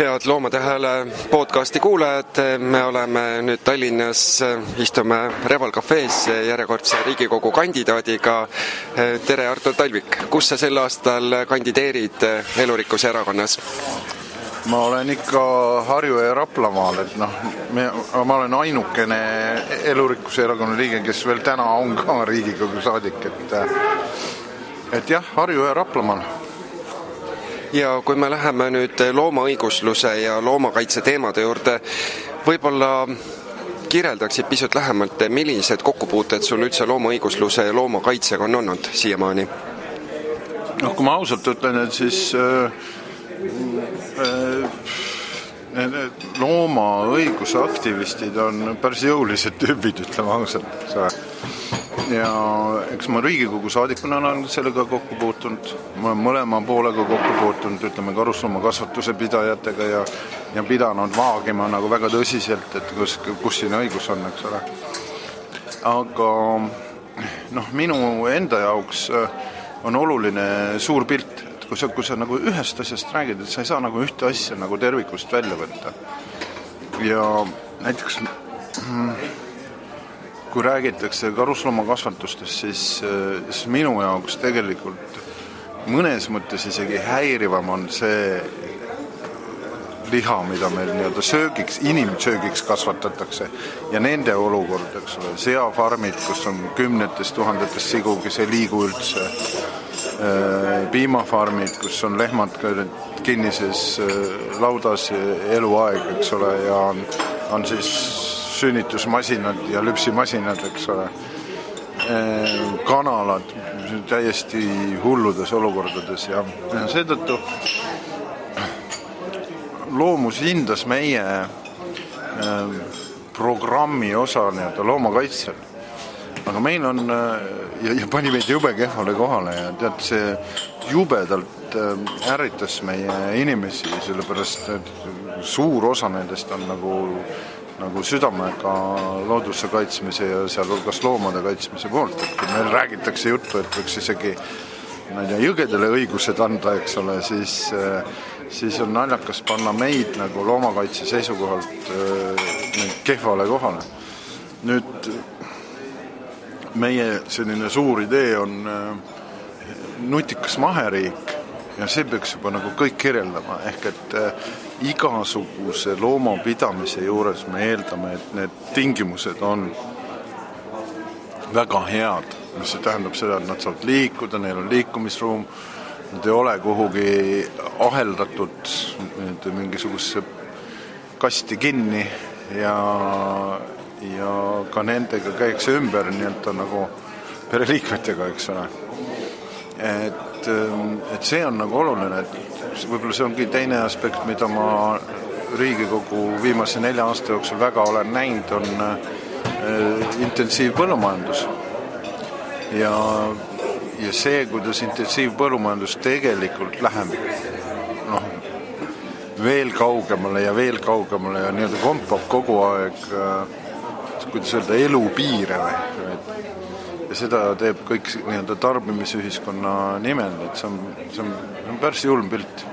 A: Head Loomade Hääle podcasti kuulajad, me oleme nüüd Tallinnas, istume Reval Cafe's järjekordse Riigikogu kandidaadiga. tere, Artur Talvik, kus sa sel aastal kandideerid Elurikkuse erakonnas?
D: ma olen ikka Harju- ja Raplamaal, et noh, me, ma olen ainukene Elurikkuse erakonna liige, kes veel täna on ka Riigikogu saadik, et et jah, Harju- ja Raplamaal
A: ja kui me läheme nüüd loomaõigusluse ja loomakaitse teemade juurde, võib-olla kirjeldaksid pisut lähemalt, millised kokkupuuted sul üldse loomaõigusluse ja loomakaitsega on olnud siiamaani?
D: noh, kui ma ausalt ütlen, et siis äh, äh, need loomaõiguse aktivistid on päris jõulised tüübid, ütleme ausalt, eks ole ja eks ma Riigikogu saadikuna olen sellega kokku puutunud, ma olen mõlema poolega kokku puutunud, ütleme karusloomakasvatuse pidajatega ja ja pidanud vaagima nagu väga tõsiselt, et kus, kus siin õigus on, eks ole. aga noh, minu enda jaoks on oluline suur pilt, et kui sa, kui sa nagu ühest asjast räägid, et sa ei saa nagu ühte asja nagu tervikust välja võtta. ja näiteks kui räägitakse karusloomakasvatustest, siis, siis minu jaoks tegelikult mõnes mõttes isegi häirivam on see liha, mida meil nii-öelda söögiks, inimsöögiks kasvatatakse ja nende olukord, eks ole, seafarmid, kus on kümnetes tuhandetes sigu, kes ei liigu üldse, piimafarmid, kus on lehmad kinnises laudas eluaeg, eks ole, ja on, on siis sünnitusmasinad ja lüpsimasinad, eks ole, kanalad täiesti hulludes olukordades ja, ja seetõttu loomus hindas meie äh, programmi osa nii-öelda loomakaitsel. aga meil on ja, ja pani meid jube kehvale kohale ja tead, see jubedalt ärritas meie inimesi, sellepärast et suur osa nendest on nagu nagu südamega looduse kaitsmise ja sealhulgas loomade kaitsmise poolt, et kui meil räägitakse juttu, et võiks isegi ma ei tea, jõgedele õigused anda, eks ole, siis siis on naljakas panna meid nagu loomakaitse seisukohalt kehvale kohale. nüüd meie selline suur idee on nutikas maheriik ja see peaks juba nagu kõik kirjeldama, ehk et igasuguse loomapidamise juures me eeldame, et need tingimused on väga head, mis tähendab seda, et nad saavad liikuda, neil on liikumisruum, nad ei ole kuhugi aheldatud nüüd mingisugusesse kasti kinni ja, ja ka nendega käiakse ümber nii-öelda nagu pereliikmetega, eks ole. et et, see on nagu oluline, et võib-olla see ongi teine aspekt, mida ma Riigikogu viimase nelja aasta jooksul väga olen näinud, on äh, intensiivpõllumajandus. ja, ja see, kuidas intensiivpõllumajandus tegelikult läheb noh, veel kaugemale ja veel kaugemale ja nii-öelda kompab kogu aeg äh, kuidas öelda, elu piire või, et ja seda teeb kõik nii-öelda tarbimisühiskonna nimel, et see on, see on, see on päris julm pilt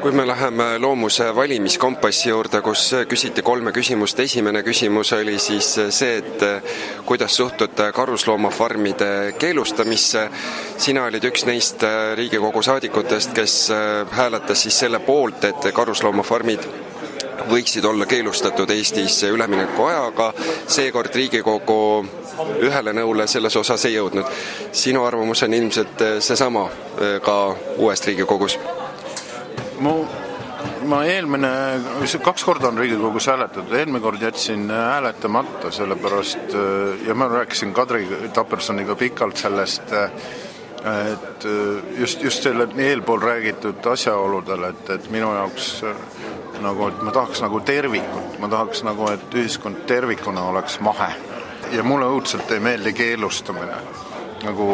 A: kui me läheme Loomuse valimiskompassi juurde, kus küsiti kolme küsimust, esimene küsimus oli siis see, et kuidas suhtute karusloomafarmide keelustamisse. sina olid üks neist Riigikogu saadikutest, kes hääletas siis selle poolt, et karusloomafarmid võiksid olla keelustatud Eestis üleminekuajaga. seekord Riigikogu ühele nõule selles osas ei jõudnud. sinu arvamus on ilmselt äh, seesama äh, ka uuest Riigikogus?
D: mu, ma eelmine, kaks korda on Riigikogus hääletatud, eelmine kord jätsin hääletamata, sellepärast äh, ja ma rääkisin Kadri Tapersoniga pikalt sellest, et just, just selle eelpool räägitud asjaoludel, et, et minu jaoks nagu, et ma tahaks nagu tervikut, ma tahaks nagu, et ühiskond tervikuna oleks mahe ja mulle õudselt ei meeldi keelustamine. nagu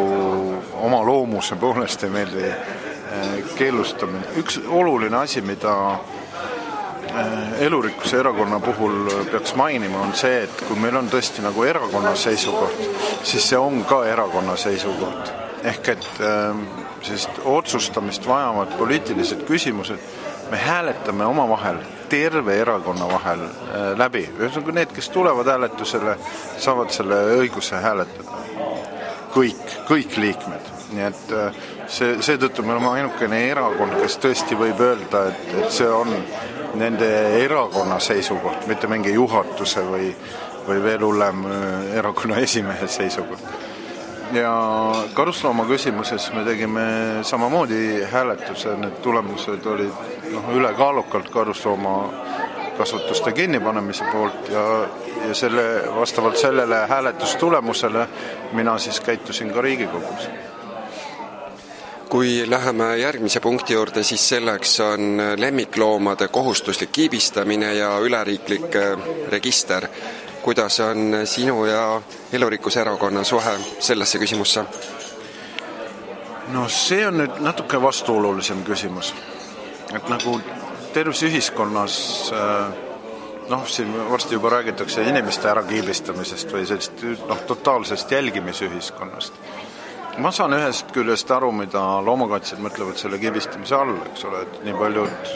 D: oma loomuse poolest ei meeldi eh, keelustamine. üks oluline asi, mida äh, elurikkuse erakonna puhul peaks mainima, on see, et kui meil on tõesti nagu erakonna seisukoht, siis see on ka erakonna seisukoht. ehk et ähm, sellist otsustamist vajavad poliitilised küsimused me hääletame omavahel, terve erakonna vahel äh, läbi. ühesõnaga need, kes tulevad hääletusele, saavad selle õiguse hääletada. kõik, kõik liikmed, nii et äh, see, seetõttu me oleme ainukene erakond, kes tõesti võib öelda, et, et see on nende erakonna seisukoht, mitte mingi juhatuse või, või veel hullem, äh, erakonna esimehe seisukoht ja karuslooma küsimuses me tegime samamoodi hääletuse, need tulemused olid noh, ülekaalukalt karuslooma kasvatuste kinnipanemise poolt ja, ja selle, vastavalt sellele hääletustulemusele mina siis käitusin ka Riigikogus.
A: kui läheme järgmise punkti juurde, siis selleks on lemmikloomade kohustuslik kiibistamine ja üleriiklik register kuidas on sinu ja Elurikkuse Erakonna suhe sellesse küsimusse?
D: no see on nüüd natuke vastuolulisem küsimus. et nagu terves ühiskonnas äh, noh, siin varsti juba räägitakse inimeste ärakiibistamisest või sellist noh, totaalsest jälgimisühiskonnast. ma saan ühest küljest aru, mida loomakaitsjad mõtlevad selle kiibistamise all, eks ole, et nii paljud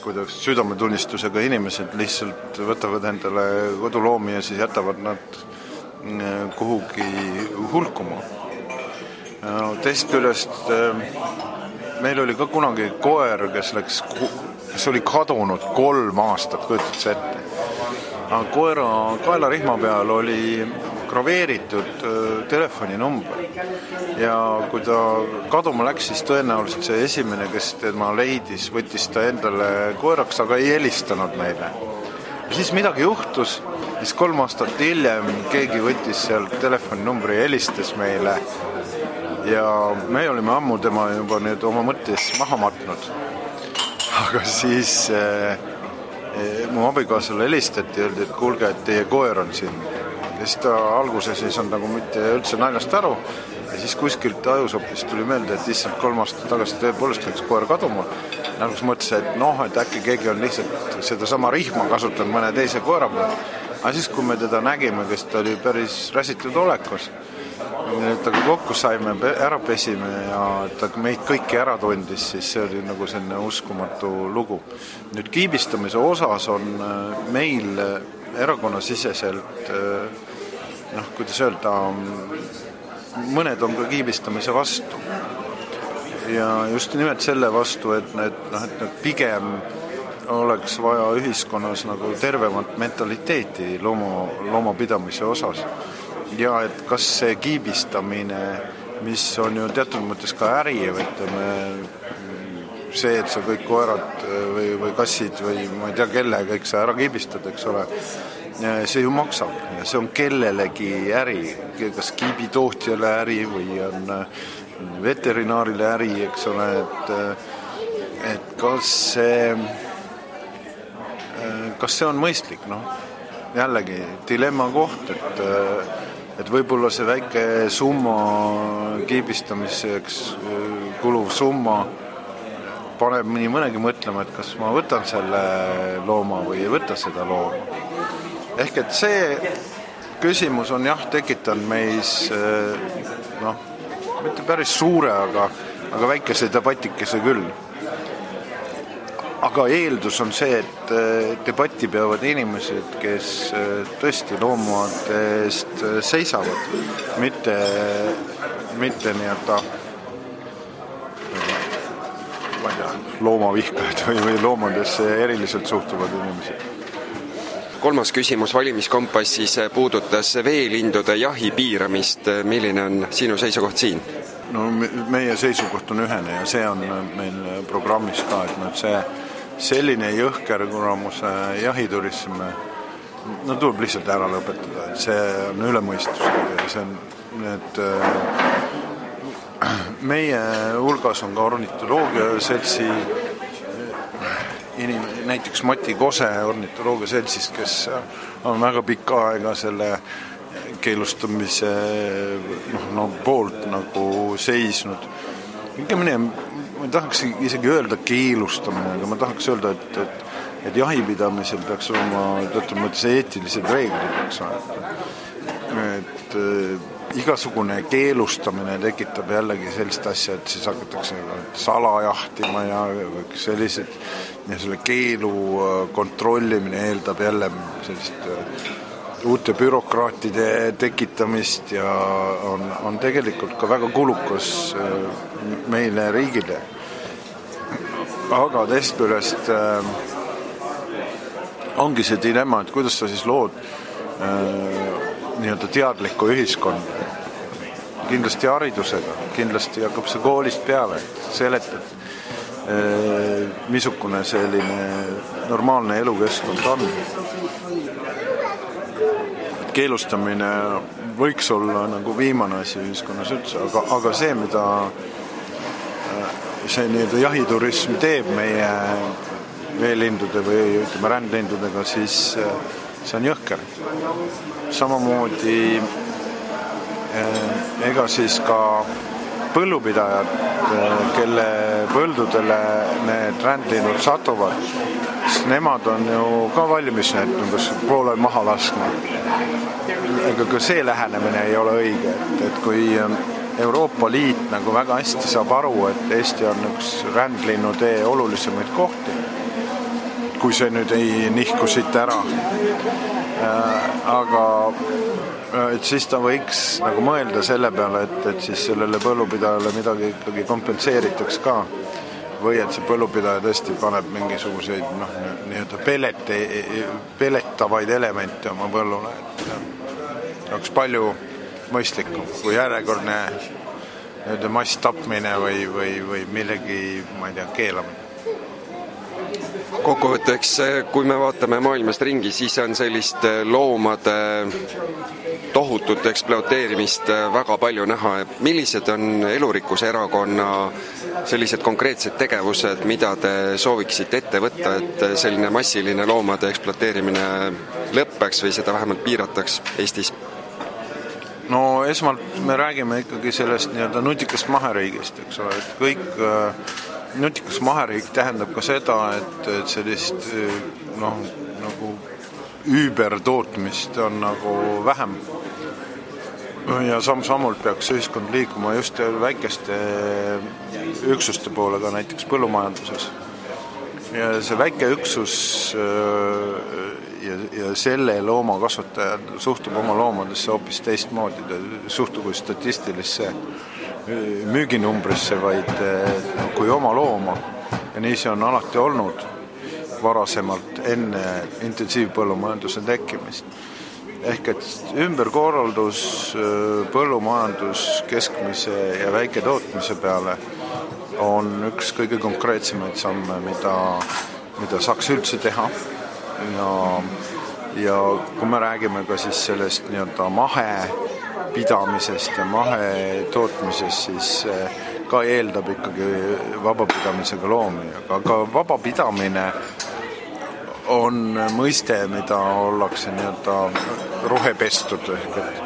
D: äh, kuidas südametunnistusega inimesed lihtsalt võtavad endale koduloomi ja siis jätavad nad mm, kuhugi hulkuma. teisest küljest äh, meil oli ka kunagi koer, kes läks, kes oli kadunud kolm aastat, kujutad sa ette? koera kaelarihma peal oli graveeritud telefoninumber ja kui ta kaduma läks, siis tõenäoliselt see esimene, kes tema leidis, võttis ta endale koeraks, aga ei helistanud meile. siis midagi juhtus, siis kolm aastat hiljem keegi võttis sealt telefoninumbri ja helistas meile ja me olime ammu tema juba nüüd oma mõttes maha matnud. aga siis äh, mu abikaasale helistati, öeldi, et kuulge, et teie koer on siin ja siis ta alguses ei saanud nagu mitte üldse naljast aru ja siis kuskilt ajusopist tuli meelde, et issand, kolm aastat tagasi tõepoolest läks koer kaduma. alguses mõtles, et noh, et äkki keegi on lihtsalt sedasama rihma kasutanud mõne teise koera peal. aga siis, kui me teda nägime, kes ta oli päris räsitud olekus, temaga kokku saime, ära pesime ja ta meid kõiki ära tundis, siis see oli nagu selline uskumatu lugu. nüüd kiibistamise osas on äh, meil erakonnasiseselt äh, noh, kuidas öelda, mõned on ka kiibistamise vastu. ja just nimelt selle vastu, et need noh, et need pigem oleks vaja ühiskonnas nagu tervemat mentaliteeti looma, loomapidamise osas. ja et kas see kiibistamine, mis on ju teatud mõttes ka äri, ütleme, see, et sa kõik koerad või, või kassid või ma ei tea, kelle kõik sa ära kiibistad, eks ole see ju maksab. See on kellelegi äri, kas kiibitootjale äri või on äh, veterinaarile äri, eks ole, et äh, et kas see, äh, kas see on mõistlik, noh, jällegi dilemma koht, et et võib-olla see väike summa, kiibistamiseks kuluv summa paneb nii mõnegi mõtlema, et kas ma võtan selle looma või ei võta seda looma ehk et see küsimus on jah, tekitanud meis eh, noh, mitte päris suure, aga, aga väikese debatikese küll. aga eeldus on see, et eh, debatti peavad inimesed, kes eh, tõesti loomade eest seisavad, mitte, mitte nii-öelda ma ei tea, loomavihkajad või, või loomadesse eriliselt suhtuvad inimesed
A: kolmas küsimus. Valimiskompassis puudutas veelindude jahi piiramist, milline on sinu seisukoht siin?
D: no meie seisukoht on ühene ja see on meil programmis ka, et noh, see selline jõhker kuramuse jahiturism, no tuleb lihtsalt ära lõpetada, et see on üle mõistuse ja see on need *clears throat* meie hulgas on ka ornitoloogia seltsi inim-, näiteks Mati Kose ornitoloogia seltsist, kes on väga pikka aega selle keelustamise noh, no poolt nagu seisnud. õigemini ma ei tahaks isegi öelda keelustamine, aga ma tahaks öelda, et, et et jahipidamisel peaks olema teatud mõttes eetilised reeglid, eks ole. et äh, igasugune keelustamine tekitab jällegi sellist asja, et siis hakatakse salajahtima ja sellised, ja selle keelu äh, kontrollimine eeldab jälle sellist äh, uute bürokraatide tekitamist ja on, on tegelikult ka väga kulukas äh, meile riigile. aga teisest küljest ongi see dilemma, et kuidas sa siis lood nii-öelda teadlikku ühiskonda. Kindlasti haridusega, kindlasti hakkab see koolist peale, seletad äh,, missugune selline normaalne elukeskkond on keelustamine võiks olla nagu viimane asi ühiskonnas üldse, aga, aga see, mida äh, see nii-öelda jahiturism teeb meie veelindude või ütleme, rändlindudega, siis äh, see on jõhker. samamoodi ega siis ka põllupidajad, kelle põldudele need rändlinnud satuvad, siis nemad on ju ka valmis need umbes poole maha laskma. ega ka see lähenemine ei ole õige, et, et kui ähm, Euroopa Liit nagu väga hästi saab aru, et Eesti on üks rändlinnutee olulisemaid kohti, kui see nüüd ei nihku siit ära aga et siis ta võiks nagu mõelda selle peale, et, et siis sellele põllupidajale midagi ikkagi kompenseeritaks ka. Või et see põllupidaja tõesti paneb mingisuguseid noh, nii-öelda peleti, peletavaid elemente oma põllule, et oleks palju mõistlikum kui järjekordne nii-öelda masstapmine või, või, või millegi, ma ei tea, keelamine.
A: Kokkuvõtteks, kui me vaatame maailmast ringi, siis on sellist loomade tohutut ekspluateerimist väga palju näha. millised on Elurikkuse Erakonna sellised konkreetsed tegevused, mida te sooviksite ette võtta, et selline massiline loomade ekspluateerimine lõpeks või seda vähemalt piirataks Eestis?
D: no esmalt me räägime ikkagi sellest nii-öelda nutikast maheriigist, eks ole, et kõik äh, nutikas maheriik tähendab ka seda, et, et sellist noh, nagu üübertootmist on nagu vähem ja samm-sammult peaks ühiskond liikuma just väikeste üksuste poole ka näiteks põllumajanduses. ja see väike üksus äh, ja, ja selle looma kasvataja suhtub oma loomadesse hoopis teistmoodi, ta ei suhtu kui statistilisse äh, müüginumbrisse, vaid äh, kui oma looma. ja nii see on alati olnud varasemalt, enne intensiivpõllumajanduse tekkimist ehk et ümberkorraldus põllumajandus keskmise ja väiketootmise peale on üks kõige konkreetsemaid samme, mida, mida saaks üldse teha. ja, ja kui me räägime ka siis sellest nii-öelda mahepidamisest ja mahetootmisest, siis ka eeldab ikkagi vabapidamisega loomi, aga vabapidamine on mõiste, mida ollakse nii-öelda rohepestud ehk et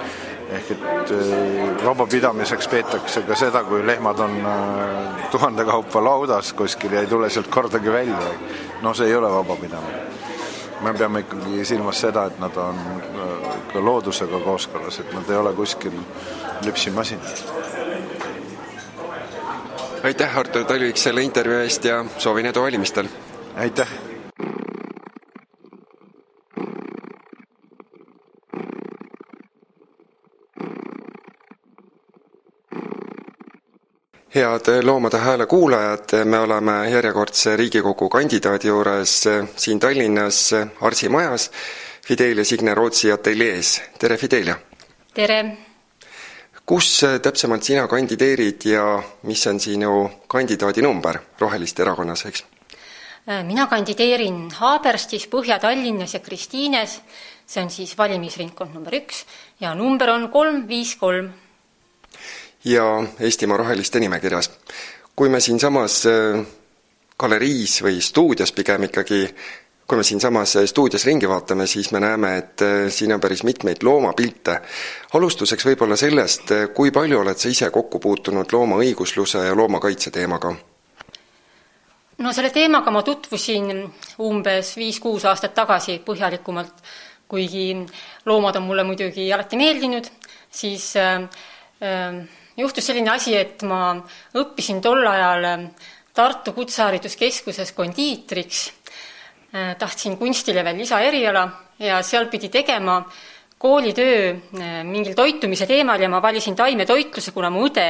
D: ehk et äh, vabapidamiseks peetakse ka seda, kui lehmad on äh, tuhande kaupa laudas kuskil ja ei tule sealt kordagi välja. no see ei ole vabapidamine. me peame ikkagi silmas seda, et nad on äh, ka loodusega kooskõlas, et nad ei ole kuskil lüpsimasinad.
A: aitäh, Artur Talvik, selle intervjuu eest ja soovin edu valimistel!
D: aitäh!
A: Head Loomade Hääle kuulajad, me oleme järjekordse Riigikogu kandidaadi juures siin Tallinnas Arsi majas Fidelia Signe Rootsi ateljees. tere, Fidelia!
E: tere!
A: kus täpsemalt sina kandideerid ja mis on sinu kandidaadi number Roheliste erakonnas, eks?
E: mina kandideerin Haaberstis, Põhja-Tallinnas ja Kristiines, see on siis valimisringkond number üks ja number on kolm viis kolm
A: ja Eestimaa Roheliste nimekirjas. kui me siinsamas äh, galeriis või stuudios pigem ikkagi, kui me siinsamas äh, stuudios ringi vaatame, siis me näeme, et äh, siin on päris mitmeid loomapilte. alustuseks võib-olla sellest, kui palju oled sa ise kokku puutunud loomaõigusluse ja loomakaitse teemaga?
E: no selle teemaga ma tutvusin umbes viis-kuus aastat tagasi põhjalikumalt, kuigi loomad on mulle muidugi alati meeldinud, siis äh, äh, juhtus selline asi, et ma õppisin tol ajal Tartu Kutsehariduskeskuses kondiitriks. Äh,, tahtsin kunstile veel lisaeriala ja seal pidi tegema koolitöö äh, mingil toitumise teemal ja ma valisin taimetoitluse, kuna mu õde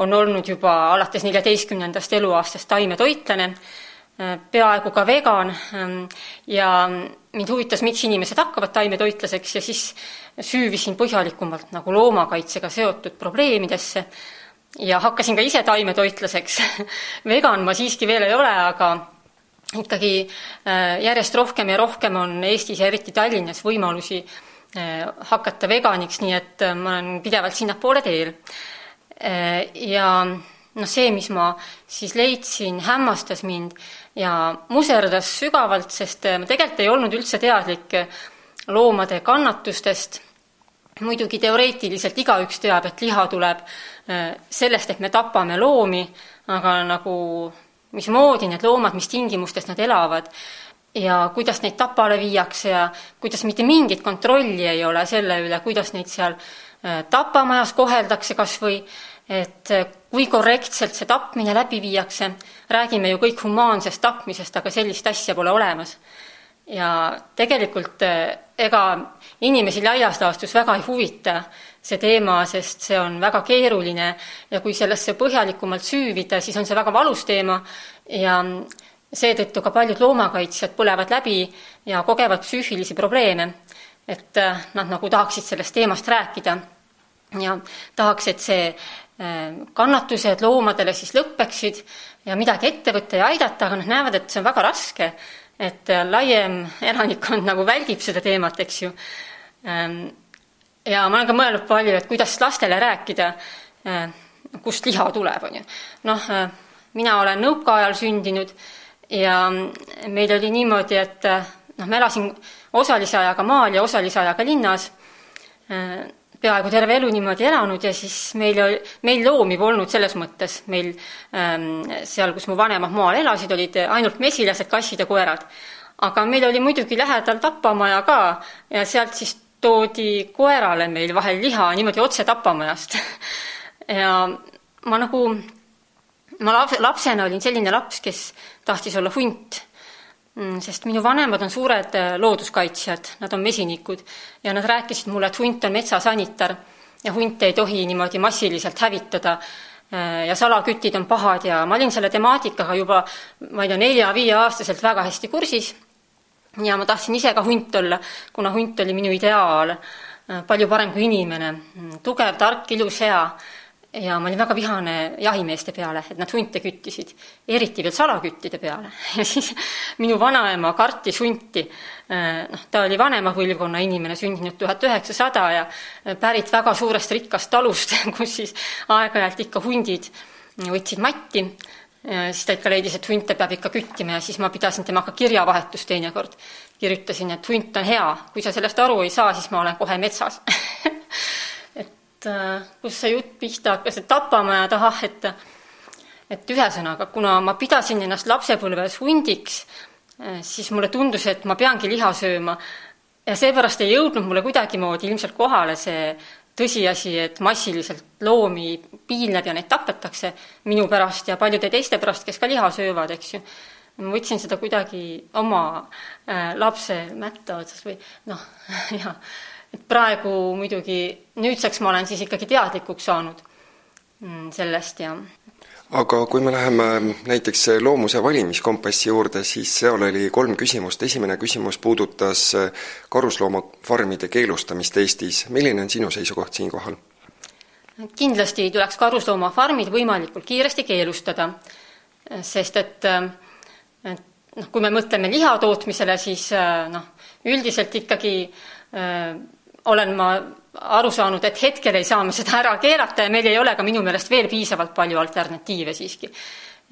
E: on olnud juba alates neljateistkümnendast eluaastast taimetoitlane peaaegu ka vegan ähm, ja mind huvitas, miks inimesed hakkavad taimetoitlaseks ja siis süüvisin põhjalikumalt nagu loomakaitsega seotud probleemidesse ja hakkasin ka ise taimetoitlaseks *laughs* vegan ma siiski veel ei ole, aga ikkagi äh, järjest rohkem ja rohkem on Eestis ja eriti Tallinnas võimalusi äh, hakata veganiks, nii et äh, ma olen pidevalt sinnapoole teel. ja noh, see, mis ma siis leidsin, hämmastas mind ja muserdas sügavalt, sest ma tegelikult ei olnud üldse teadlik loomade kannatustest. muidugi teoreetiliselt igaüks teab, et liha tuleb äh, sellest, et me tapame loomi, aga nagu mismoodi need loomad, mis tingimustes nad elavad ja kuidas neid tapale viiakse ja kuidas mitte mingit kontrolli ei ole selle üle, kuidas neid seal äh, tapamajas koheldakse kas või et kui korrektselt see tapmine läbi viiakse, räägime ju kõik humaansest tapmisest, aga sellist asja pole olemas. ja tegelikult eh, ega inimesi laias laastus väga ei huvita see teema, sest see on väga keeruline ja kui sellesse põhjalikumalt süüvida, siis on see väga valus teema ja seetõttu ka paljud loomakaitsjad põlevad läbi ja kogevad psüühilisi probleeme. et eh, nad nagu tahaksid sellest teemast rääkida ja tahaks, et see kannatused loomadele siis lõpeksid ja midagi ette võtta ja aidata, aga nad näevad, et see on väga raske, et äh, laiem elanikkond nagu väldib seda teemat, eks ju. Ehm, ja ma olen ka mõelnud palju, et kuidas lastele rääkida, äh, kust liha tuleb, on ju. noh, äh, mina olen nõukaajal sündinud ja meil oli niimoodi, et noh, ma elasin osalise ajaga maal ja osalise ajaga linnas peaaegu terve elu niimoodi elanud ja siis meil meil loomi polnud selles mõttes, meil ähm, seal, kus mu vanemad maal elasid, olid ainult mesilased, kassid ja koerad. aga meil oli muidugi lähedal tapamaja ka ja sealt siis toodi koerale meil vahel liha niimoodi otse tapamajast. *laughs* Ja ma nagu, ma lapsena olin selline laps, kes tahtis olla hunt sest minu vanemad on suured äh, looduskaitsjad, nad on mesinikud. Ja nad rääkisid mulle, et hunt on metsasanitar ja hunte ei tohi niimoodi massiliselt hävitada. Äh, ja salakütid on pahad. Ja ma olin selle temaatikaga juba, ma ei tea, nelja-viieaastaselt väga hästi kursis. Ja ma tahtsin ise ka hunt olla, kuna hunt oli minu ideaal, äh, palju parem kui inimene, mm, tugev, tark, ilus, hea ja ma olin väga vihane jahimeeste peale, et nad hunte küttisid, eriti veel salaküttide peale. *laughs* ja siis minu vanaema kartis hunti. Äh, noh, ta oli vanema põlvkonna inimene, sündinud tuhat üheksasada ja pärit väga suurest rikkast talust, *laughs* kus siis aeg-ajalt ikka hundid võtsid matti. siis ta ikka leidis, et hunte peab ikka küttima ja siis ma pidasin temaga kirjavahetust teinekord. kirjutasin, et hunt on hea, kui sa sellest aru ei saa, siis ma olen kohe metsas *laughs* et äh, kus see jutt pihta hakkas, et tapamaja taha, et et ühesõnaga, kuna ma pidasin ennast lapsepõlves hundiks, äh, siis mulle tundus, et ma peangi liha sööma ja seepärast ei jõudnud mulle kuidagimoodi ilmselt kohale see tõsiasi, et massiliselt loomi piinleb ja neid tapetakse minu pärast ja paljude teiste pärast, kes ka liha söövad, eks ju. ma võtsin seda kuidagi oma äh, lapse mätta otsas või noh, *laughs* jah et praegu muidugi, nüüdseks ma olen siis ikkagi teadlikuks saanud mm, sellest ja
A: aga kui me läheme näiteks loomuse valimiskompassi juurde, siis seal oli kolm küsimust, esimene küsimus puudutas karusloomafarmide keelustamist Eestis, milline on sinu seisukoht siinkohal?
E: kindlasti tuleks karusloomafarmid võimalikult kiiresti keelustada, sest et, et noh, kui me mõtleme liha tootmisele, siis noh, üldiselt ikkagi olen ma aru saanud, et hetkel ei saa me seda ära keelata ja meil ei ole ka minu meelest veel piisavalt palju alternatiive siiski.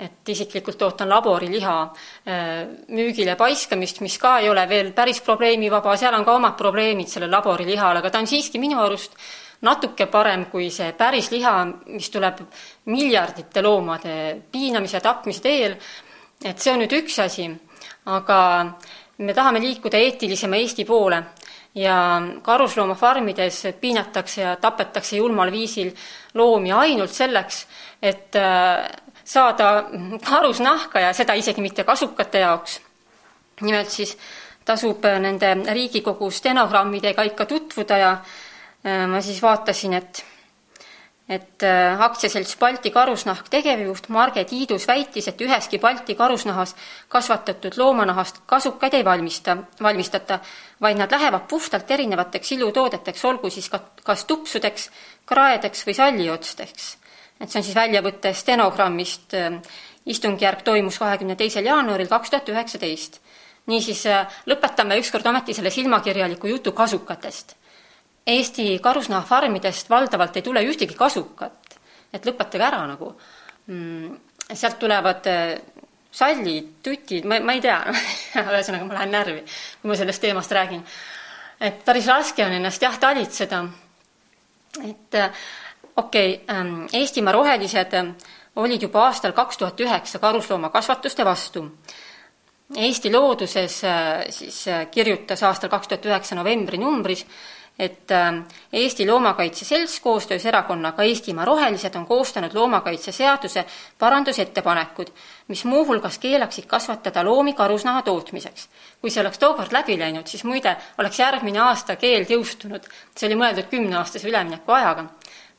E: et isiklikult ootan laboriliha äh, müügile paiskamist, mis ka ei ole veel päris probleemivaba, seal on ka omad probleemid sellel laborilihal, aga ta on siiski minu arust natuke parem kui see päris liha, mis tuleb miljardite loomade piinamise, tapmise teel et see on nüüd üks asi, aga me tahame liikuda eetilisema Eesti poole ja karusloomafarmides piinatakse ja tapetakse julmal viisil loomi ainult selleks, et äh, saada karusnahka ja seda isegi mitte kasukate jaoks. nimelt siis tasub nende Riigikogu stenogrammidega ikka tutvuda ja äh, ma siis vaatasin, et et äh, aktsiaselts Balti Karusnahk tegevjuht Marge Tiidus väitis, et üheski Balti karusnahas kasvatatud loomanahast kasukaid ei valmista, valmistata, vaid nad lähevad puhtalt erinevateks ilutoodeteks, olgu siis ka, kas tupsudeks, kraedeks või salliotsteks. et see on siis väljavõte stenogrammist, äh, istungjärk toimus kahekümne teisel jaanuaril kaks tuhat üheksateist. niisiis äh, lõpetame ükskord ometi selle silmakirjaliku jutu kasukatest Eesti karusnahafarmidest valdavalt ei tule ühtegi kasukat, et lõpetage ära nagu mm,. sealt tulevad äh, sallid, tutid, ma, ma ei tea *laughs* ühesõnaga ma lähen närvi, kui ma sellest teemast räägin. et päris raske on ennast jah talitseda. et äh, okei okay,, ähm, Eestimaa rohelised äh, olid juba aastal kaks tuhat üheksa karusloomakasvatuste vastu. Eesti Looduses siis kirjutas aastal kaks tuhat üheksa novembri numbris, et äh, Eesti Loomakaitse Selts koostöös erakonnaga Eestimaa Rohelised on koostanud loomakaitseseaduse parandusettepanekud, mis muuhulgas keelaksid kasvatada loomi karusnaha tootmiseks. kui see oleks tookord läbi läinud, siis muide oleks järgmine aasta keeld jõustunud, see oli mõeldud kümneaastase üleminekuajaga.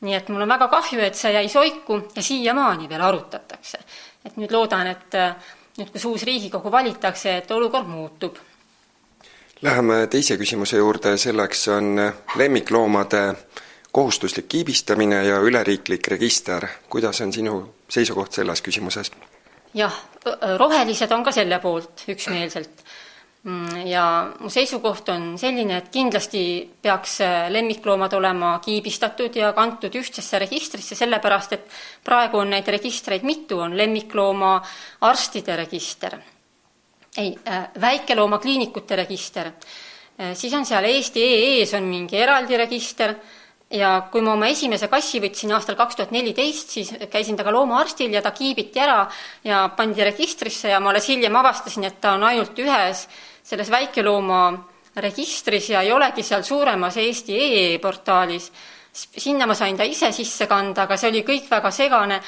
E: nii et mul on väga kahju, et see jäi soiku ja siiamaani veel arutatakse. et nüüd loodan, et äh, nüüd, kus uus Riigikogu valitakse, et olukord muutub
A: Läheme teise küsimuse juurde, selleks on lemmikloomade kohustuslik kiibistamine ja üleriiklik register. kuidas on sinu seisukoht selles küsimuses?
E: jah, rohelised on ka selle poolt üksmeelselt. Mm, ja mu seisukoht on selline, et kindlasti peaks lemmikloomad olema kiibistatud ja kantud ühtsesse registrisse, sellepärast et praegu on neid registreid mitu, on lemmiklooma arstide register ei äh,, väikeloomakliinikute register. Äh,, siis on seal Eesti EE-s on mingi eraldi register. Ja kui ma oma esimese kassi võtsin aastal kaks tuhat neliteist, siis käisin temaga loomaarstil ja ta kiibiti ära ja pandi registrisse ja ma alles hiljem avastasin, et ta on ainult ühes selles väikelooma registris ja ei olegi seal suuremas Eesti EE portaalis. sinna ma sain ta ise sisse kanda, aga see oli kõik väga segane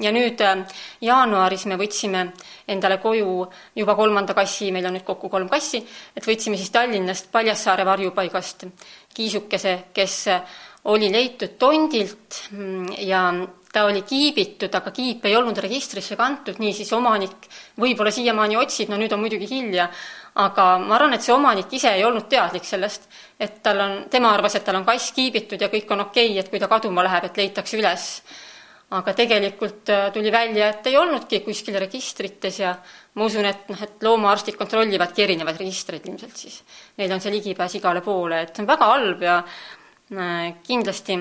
E: ja nüüd äh, jaanuaris me võtsime endale koju juba kolmanda kassi, meil on nüüd kokku kolm kassi, et võtsime siis Tallinnast Paljassaare varjupaigast kiisukese, kes äh, oli leitud tondilt mm, ja ta oli kiibitud, aga kiip ei olnud registrisse kantud, niisiis omanik võib-olla siiamaani otsib, no nüüd on muidugi hilja, aga ma arvan, et see omanik ise ei olnud teadlik sellest, et tal on, tema arvas, et tal on kass kiibitud ja kõik on okei okay,, et kui ta kaduma läheb, et leitakse üles aga tegelikult äh, tuli välja, et ei olnudki kuskil registrites ja ma usun, et noh, et loomaarstid kontrollivadki erinevaid registreid ilmselt siis. Neil on see ligipääs igale poole, et see on väga halb ja äh, kindlasti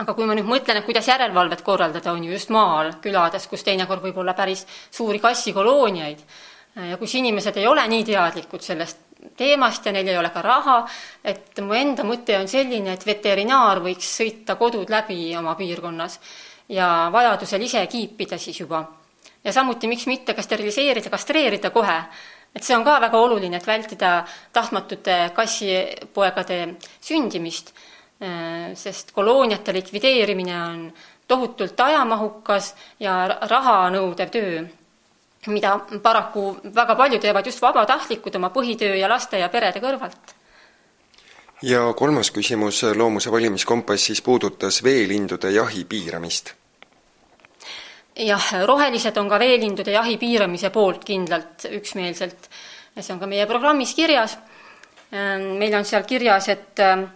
E: aga kui ma nüüd mõtlen, et kuidas järelevalvet korraldada, on ju just maal, külades, kus teinekord võib olla päris suuri kassikolooniaid äh, ja kus inimesed ei ole nii teadlikud sellest teemast ja neil ei ole ka raha, et mu enda mõte on selline, et veterinaar võiks sõita kodud läbi oma piirkonnas ja vajadusel ise kiipida siis juba. ja samuti, miks mitte ka steriliseerida, kastreerida kohe. et see on ka väga oluline, et vältida tahtmatute kassipoegade sündimist, äh, sest kolooniate likvideerimine on tohutult ajamahukas ja raha nõudev töö, mida paraku väga palju teevad just vabatahtlikud oma põhitöö ja laste ja perede kõrvalt
A: ja kolmas küsimus Loomuse valimiskompassis puudutas veelindude jahi piiramist.
E: jah, rohelised on ka veelindude jahi piiramise poolt kindlalt üksmeelselt ja see on ka meie programmis kirjas. meil on seal kirjas, et äh,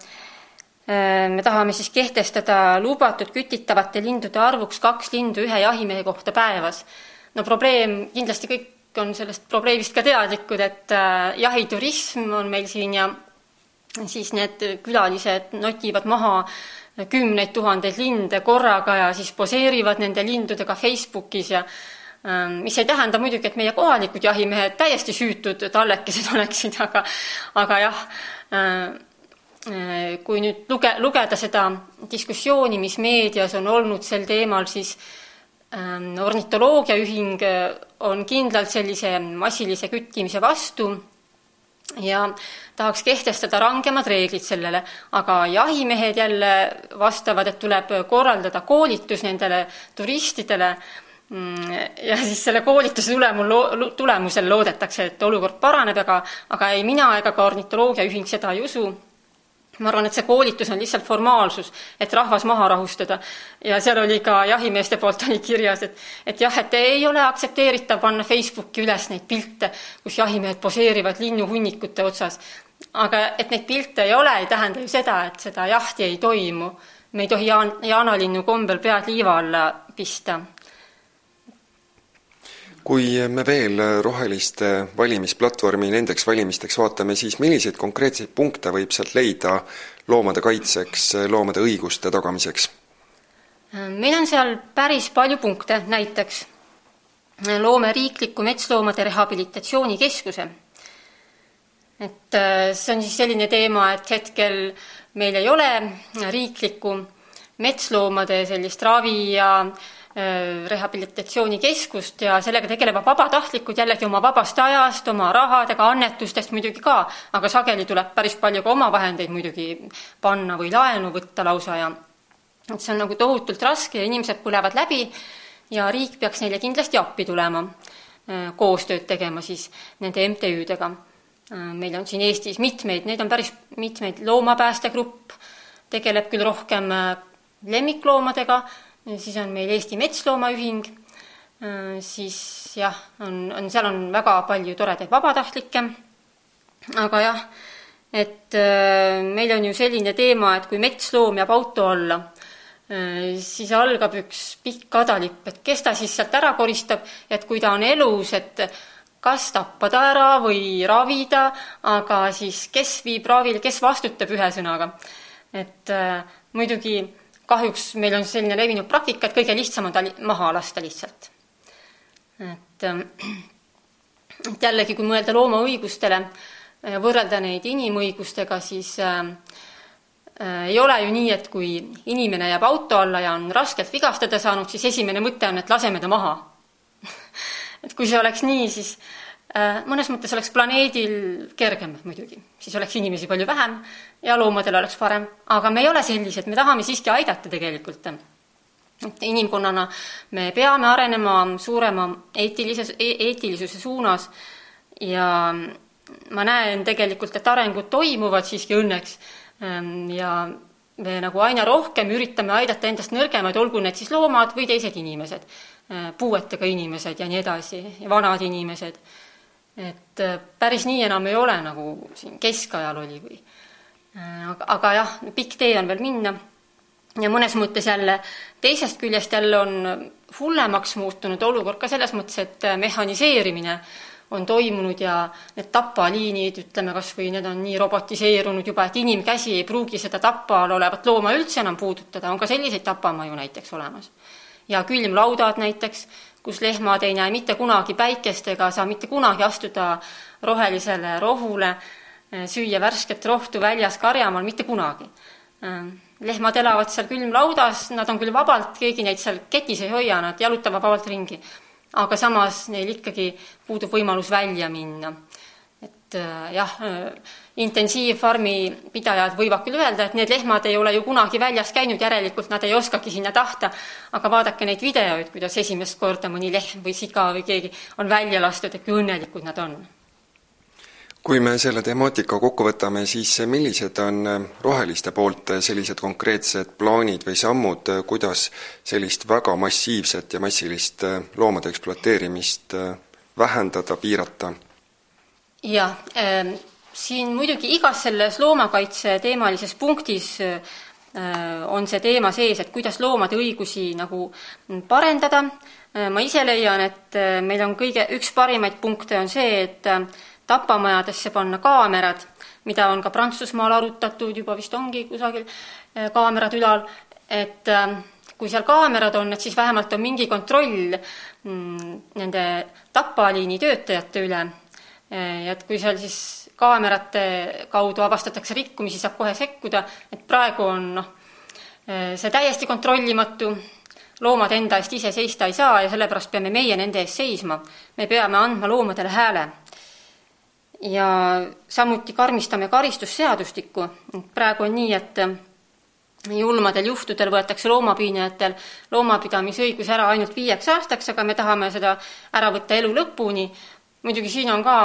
E: me tahame siis kehtestada lubatud kütitavate lindude arvuks kaks lindu ühe jahimehe kohta päevas. no probleem, kindlasti kõik on sellest probleemist ka teadlikud, et äh, jahiturism on meil siin ja siis need külalised notivad maha kümneid tuhandeid linde korraga ja siis poseerivad nende lindudega Facebookis ja ähm, mis ei tähenda muidugi, et meie kohalikud jahimehed täiesti süütud tallekesed *laughs* oleksid, aga aga jah, äh, äh, kui nüüd luge, lugeda seda diskussiooni, mis meedias on olnud sel teemal, siis ähm, ornitoloogiaühing on kindlalt sellise massilise küttimise vastu ja tahaks kehtestada rangemad reeglid sellele, aga jahimehed jälle vastavad, et tuleb korraldada koolitus nendele turistidele. Mm, ja siis selle koolituse tulemul, tulemusel loodetakse, et olukord paraneb, aga aga ei mina ega ka ornitoloogiaühing seda ei usu ma arvan, et see koolitus on lihtsalt formaalsus, et rahvas maha rahustada. ja seal oli ka jahimeeste poolt oli kirjas, et et jah, et ei ole aktsepteeritav panna Facebooki üles neid pilte, kus jahimehed poseerivad linnuhunnikute otsas. aga et neid pilte ei ole, ei tähenda ju seda, et seda jahti ei toimu. me ei tohi jaan-, jaanalinnu kombel pead liiva alla pista
A: kui me veel roheliste valimisplatvormi nendeks valimisteks vaatame, siis milliseid konkreetseid punkte võib sealt leida loomade kaitseks, loomade õiguste tagamiseks?
E: meil on seal päris palju punkte, näiteks loome riikliku metsloomade rehabilitatsioonikeskuse. et äh, see on siis selline teema, et hetkel meil ei ole riiklikku metsloomade sellist ravi ja äh, rehabilitatsioonikeskust ja sellega tegelevad vabatahtlikud jällegi oma vabast ajast, oma rahadega, annetustest muidugi ka, aga sageli tuleb päris palju ka omavahendeid muidugi panna või laenu võtta lausa ja et see on nagu tohutult raske ja inimesed põlevad läbi ja riik peaks neile kindlasti appi tulema, äh, koostööd tegema siis nende MTÜ-dega. Äh, meil on siin Eestis mitmeid, neid on päris mitmeid, loomapäästegrupp tegeleb küll rohkem lemmikloomadega, siis on meil Eesti Metsloomaühing, äh, siis jah, on, on, seal on väga palju toredaid vabatahtlikke, aga jah, et äh, meil on ju selline teema, et kui metsloom jääb auto alla, äh, siis algab üks pikk kadalipp, et kes ta siis sealt ära koristab, et kui ta on elus, et kas tappa ta ära või ravida, aga siis kes viib ravile, kes vastutab ühesõnaga. et äh, muidugi kahjuks meil on selline levinud praktika, et kõige lihtsam on ta maha lasta lihtsalt. et, ähm, et jällegi, kui mõelda looma õigustele ja võrrelda neid inimõigustega, siis äh, äh, ei ole ju nii, et kui inimene jääb auto alla ja on raskelt vigastada saanud, siis esimene mõte on, et laseme ta maha *laughs* et kui see oleks nii, siis Äh, mõnes mõttes oleks planeedil kergem muidugi, siis oleks inimesi palju vähem ja loomadel oleks parem, aga me ei ole sellised, me tahame siiski aidata tegelikult. et inimkonnana me peame arenema suurema eetilises e, eetilisuse suunas. Ja ma näen tegelikult, et arengud toimuvad siiski õnneks. Ähm, ja me nagu aina rohkem üritame aidata endast nõrgemaid, olgu need siis loomad või teised inimesed, äh, puuetega inimesed ja nii edasi, vanad inimesed et äh, päris nii enam ei ole, nagu siin keskajal oli või äh, aga, aga jah, pikk tee on veel minna ja mõnes mõttes jälle teisest küljest jälle on hullemaks muutunud olukord ka selles mõttes, et äh, mehhaniseerimine on toimunud ja need tapaliinid, ütleme kas või need on nii robotiseerunud juba, et inimkäsi ei pruugi seda tapa all olevat looma üldse enam puudutada, on ka selliseid tapamaju näiteks olemas. ja külmlaudad näiteks kus lehmad ei näe mitte kunagi päikest ega saa mitte kunagi astuda rohelisele rohule, eh, süüa värsket rohtu väljas karjamaal, mitte kunagi. Eh, lehmad elavad seal külmlaudas, nad on küll vabalt, keegi neid seal ketis ei hoia, nad jalutavad vabalt ringi. aga samas neil ikkagi puudub võimalus välja minna jah, äh, intensiivfarmi pidajad võivad küll öelda, et need lehmad ei ole ju kunagi väljas käinud, järelikult nad ei oskagi sinna tahta, aga vaadake neid videoid, kuidas esimest korda mõni lehm või siga või keegi on välja lastud, et kui õnnelikud nad on.
A: kui me selle temaatika kokku võtame, siis millised on äh, roheliste poolt sellised konkreetsed plaanid või sammud, kuidas sellist väga massiivset ja massilist loomade ekspluateerimist vähendada, piirata?
E: Jah äh,, siin muidugi igas selles loomakaitse teemalises punktis äh, on see teema sees, et kuidas loomade õigusi nagu parendada äh,. ma ise leian, et meil on kõige, üks parimaid punkte on see, et tapamajadesse panna kaamerad, mida on ka Prantsusmaal arutatud, juba vist ongi kusagil kaamerad ülal, et kui seal kaamerad on, et siis vähemalt on mingi kontroll mm, nende tapaliini töötajate üle ja et kui seal siis kaamerate kaudu avastatakse rikkumisi, saab kohe sekkuda, et praegu on noh, see täiesti kontrollimatu, loomad enda eest ise seista ei saa ja sellepärast peame meie nende eest seisma. me peame andma loomadele hääle. ja samuti karmistame karistusseadustikku. praegu on nii, et julmadel juhtudel võetakse loomapiinajatel loomapidamisõigus ära ainult viieks aastaks, aga me tahame seda ära võtta elu lõpuni. Muidugi siin on ka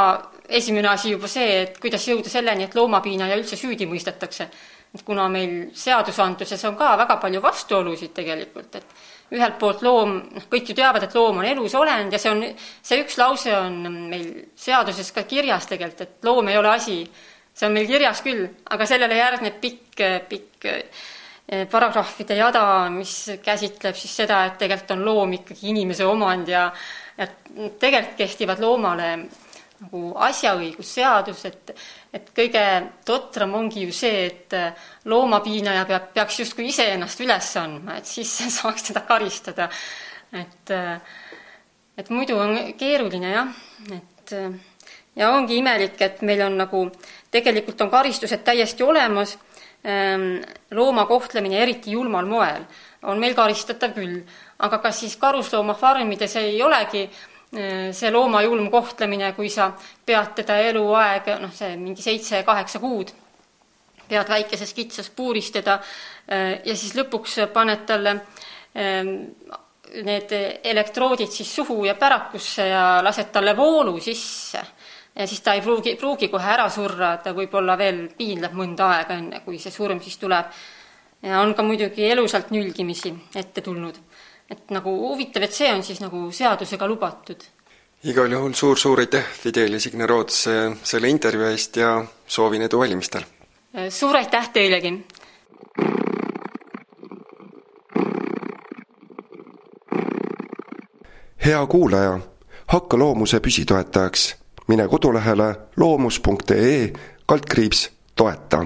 E: esimene asi juba see, et kuidas jõuda selleni, et loomapiinaja üldse süüdi mõistetakse. et kuna meil seadusandluses on ka väga palju vastuolusid tegelikult, et ühelt poolt loom, noh, kõik ju teavad, et loom on elus olend ja see on, see üks lause on meil seaduses ka kirjas tegelikult, et loom ei ole asi, see on meil kirjas küll, aga sellele järgneb pikk, pikk Eh, paragrahvide jada, mis käsitleb siis seda, et tegelikult on loom ikkagi inimese omand ja ja tegelikult kehtivad loomale nagu asjaõigusseadus, et et kõige totram ongi ju see, et loomapiinaja peab, peaks justkui iseennast üles andma, et siis *laughs* saaks teda karistada. et, et muidu on keeruline jah, et ja ongi imelik, et meil on nagu, tegelikult on karistused täiesti olemas Ehm, looma kohtlemine eriti julmal moel on meil karistatav küll, aga kas siis karusloomafarmides ei olegi ehm, see looma julm kohtlemine, kui sa pead teda eluaeg, noh, see mingi seitse-kaheksa kuud, pead väikeses kitsas puuris teda ehm, ja siis lõpuks paned talle need elektroodid siis suhu ja pärakusse ja lased talle voolu sisse ja siis ta ei pruugi, pruugi kohe ära surra, ta võib-olla veel piinleb mõnda aega, enne kui see surm siis tuleb. ja on ka muidugi elusalt nülgimisi ette tulnud. Et nagu huvitav, et see on siis nagu seadusega lubatud.
A: igal juhul suur-suur aitäh, Fidel ja Signe Roots, selle intervjuu eest ja soovin edu valimistel!
E: suur aitäh teilegi!
A: hea kuulaja, hakka Loomuse püsitoetajaks mine kodulehele loomus.ee kaldkriips toeta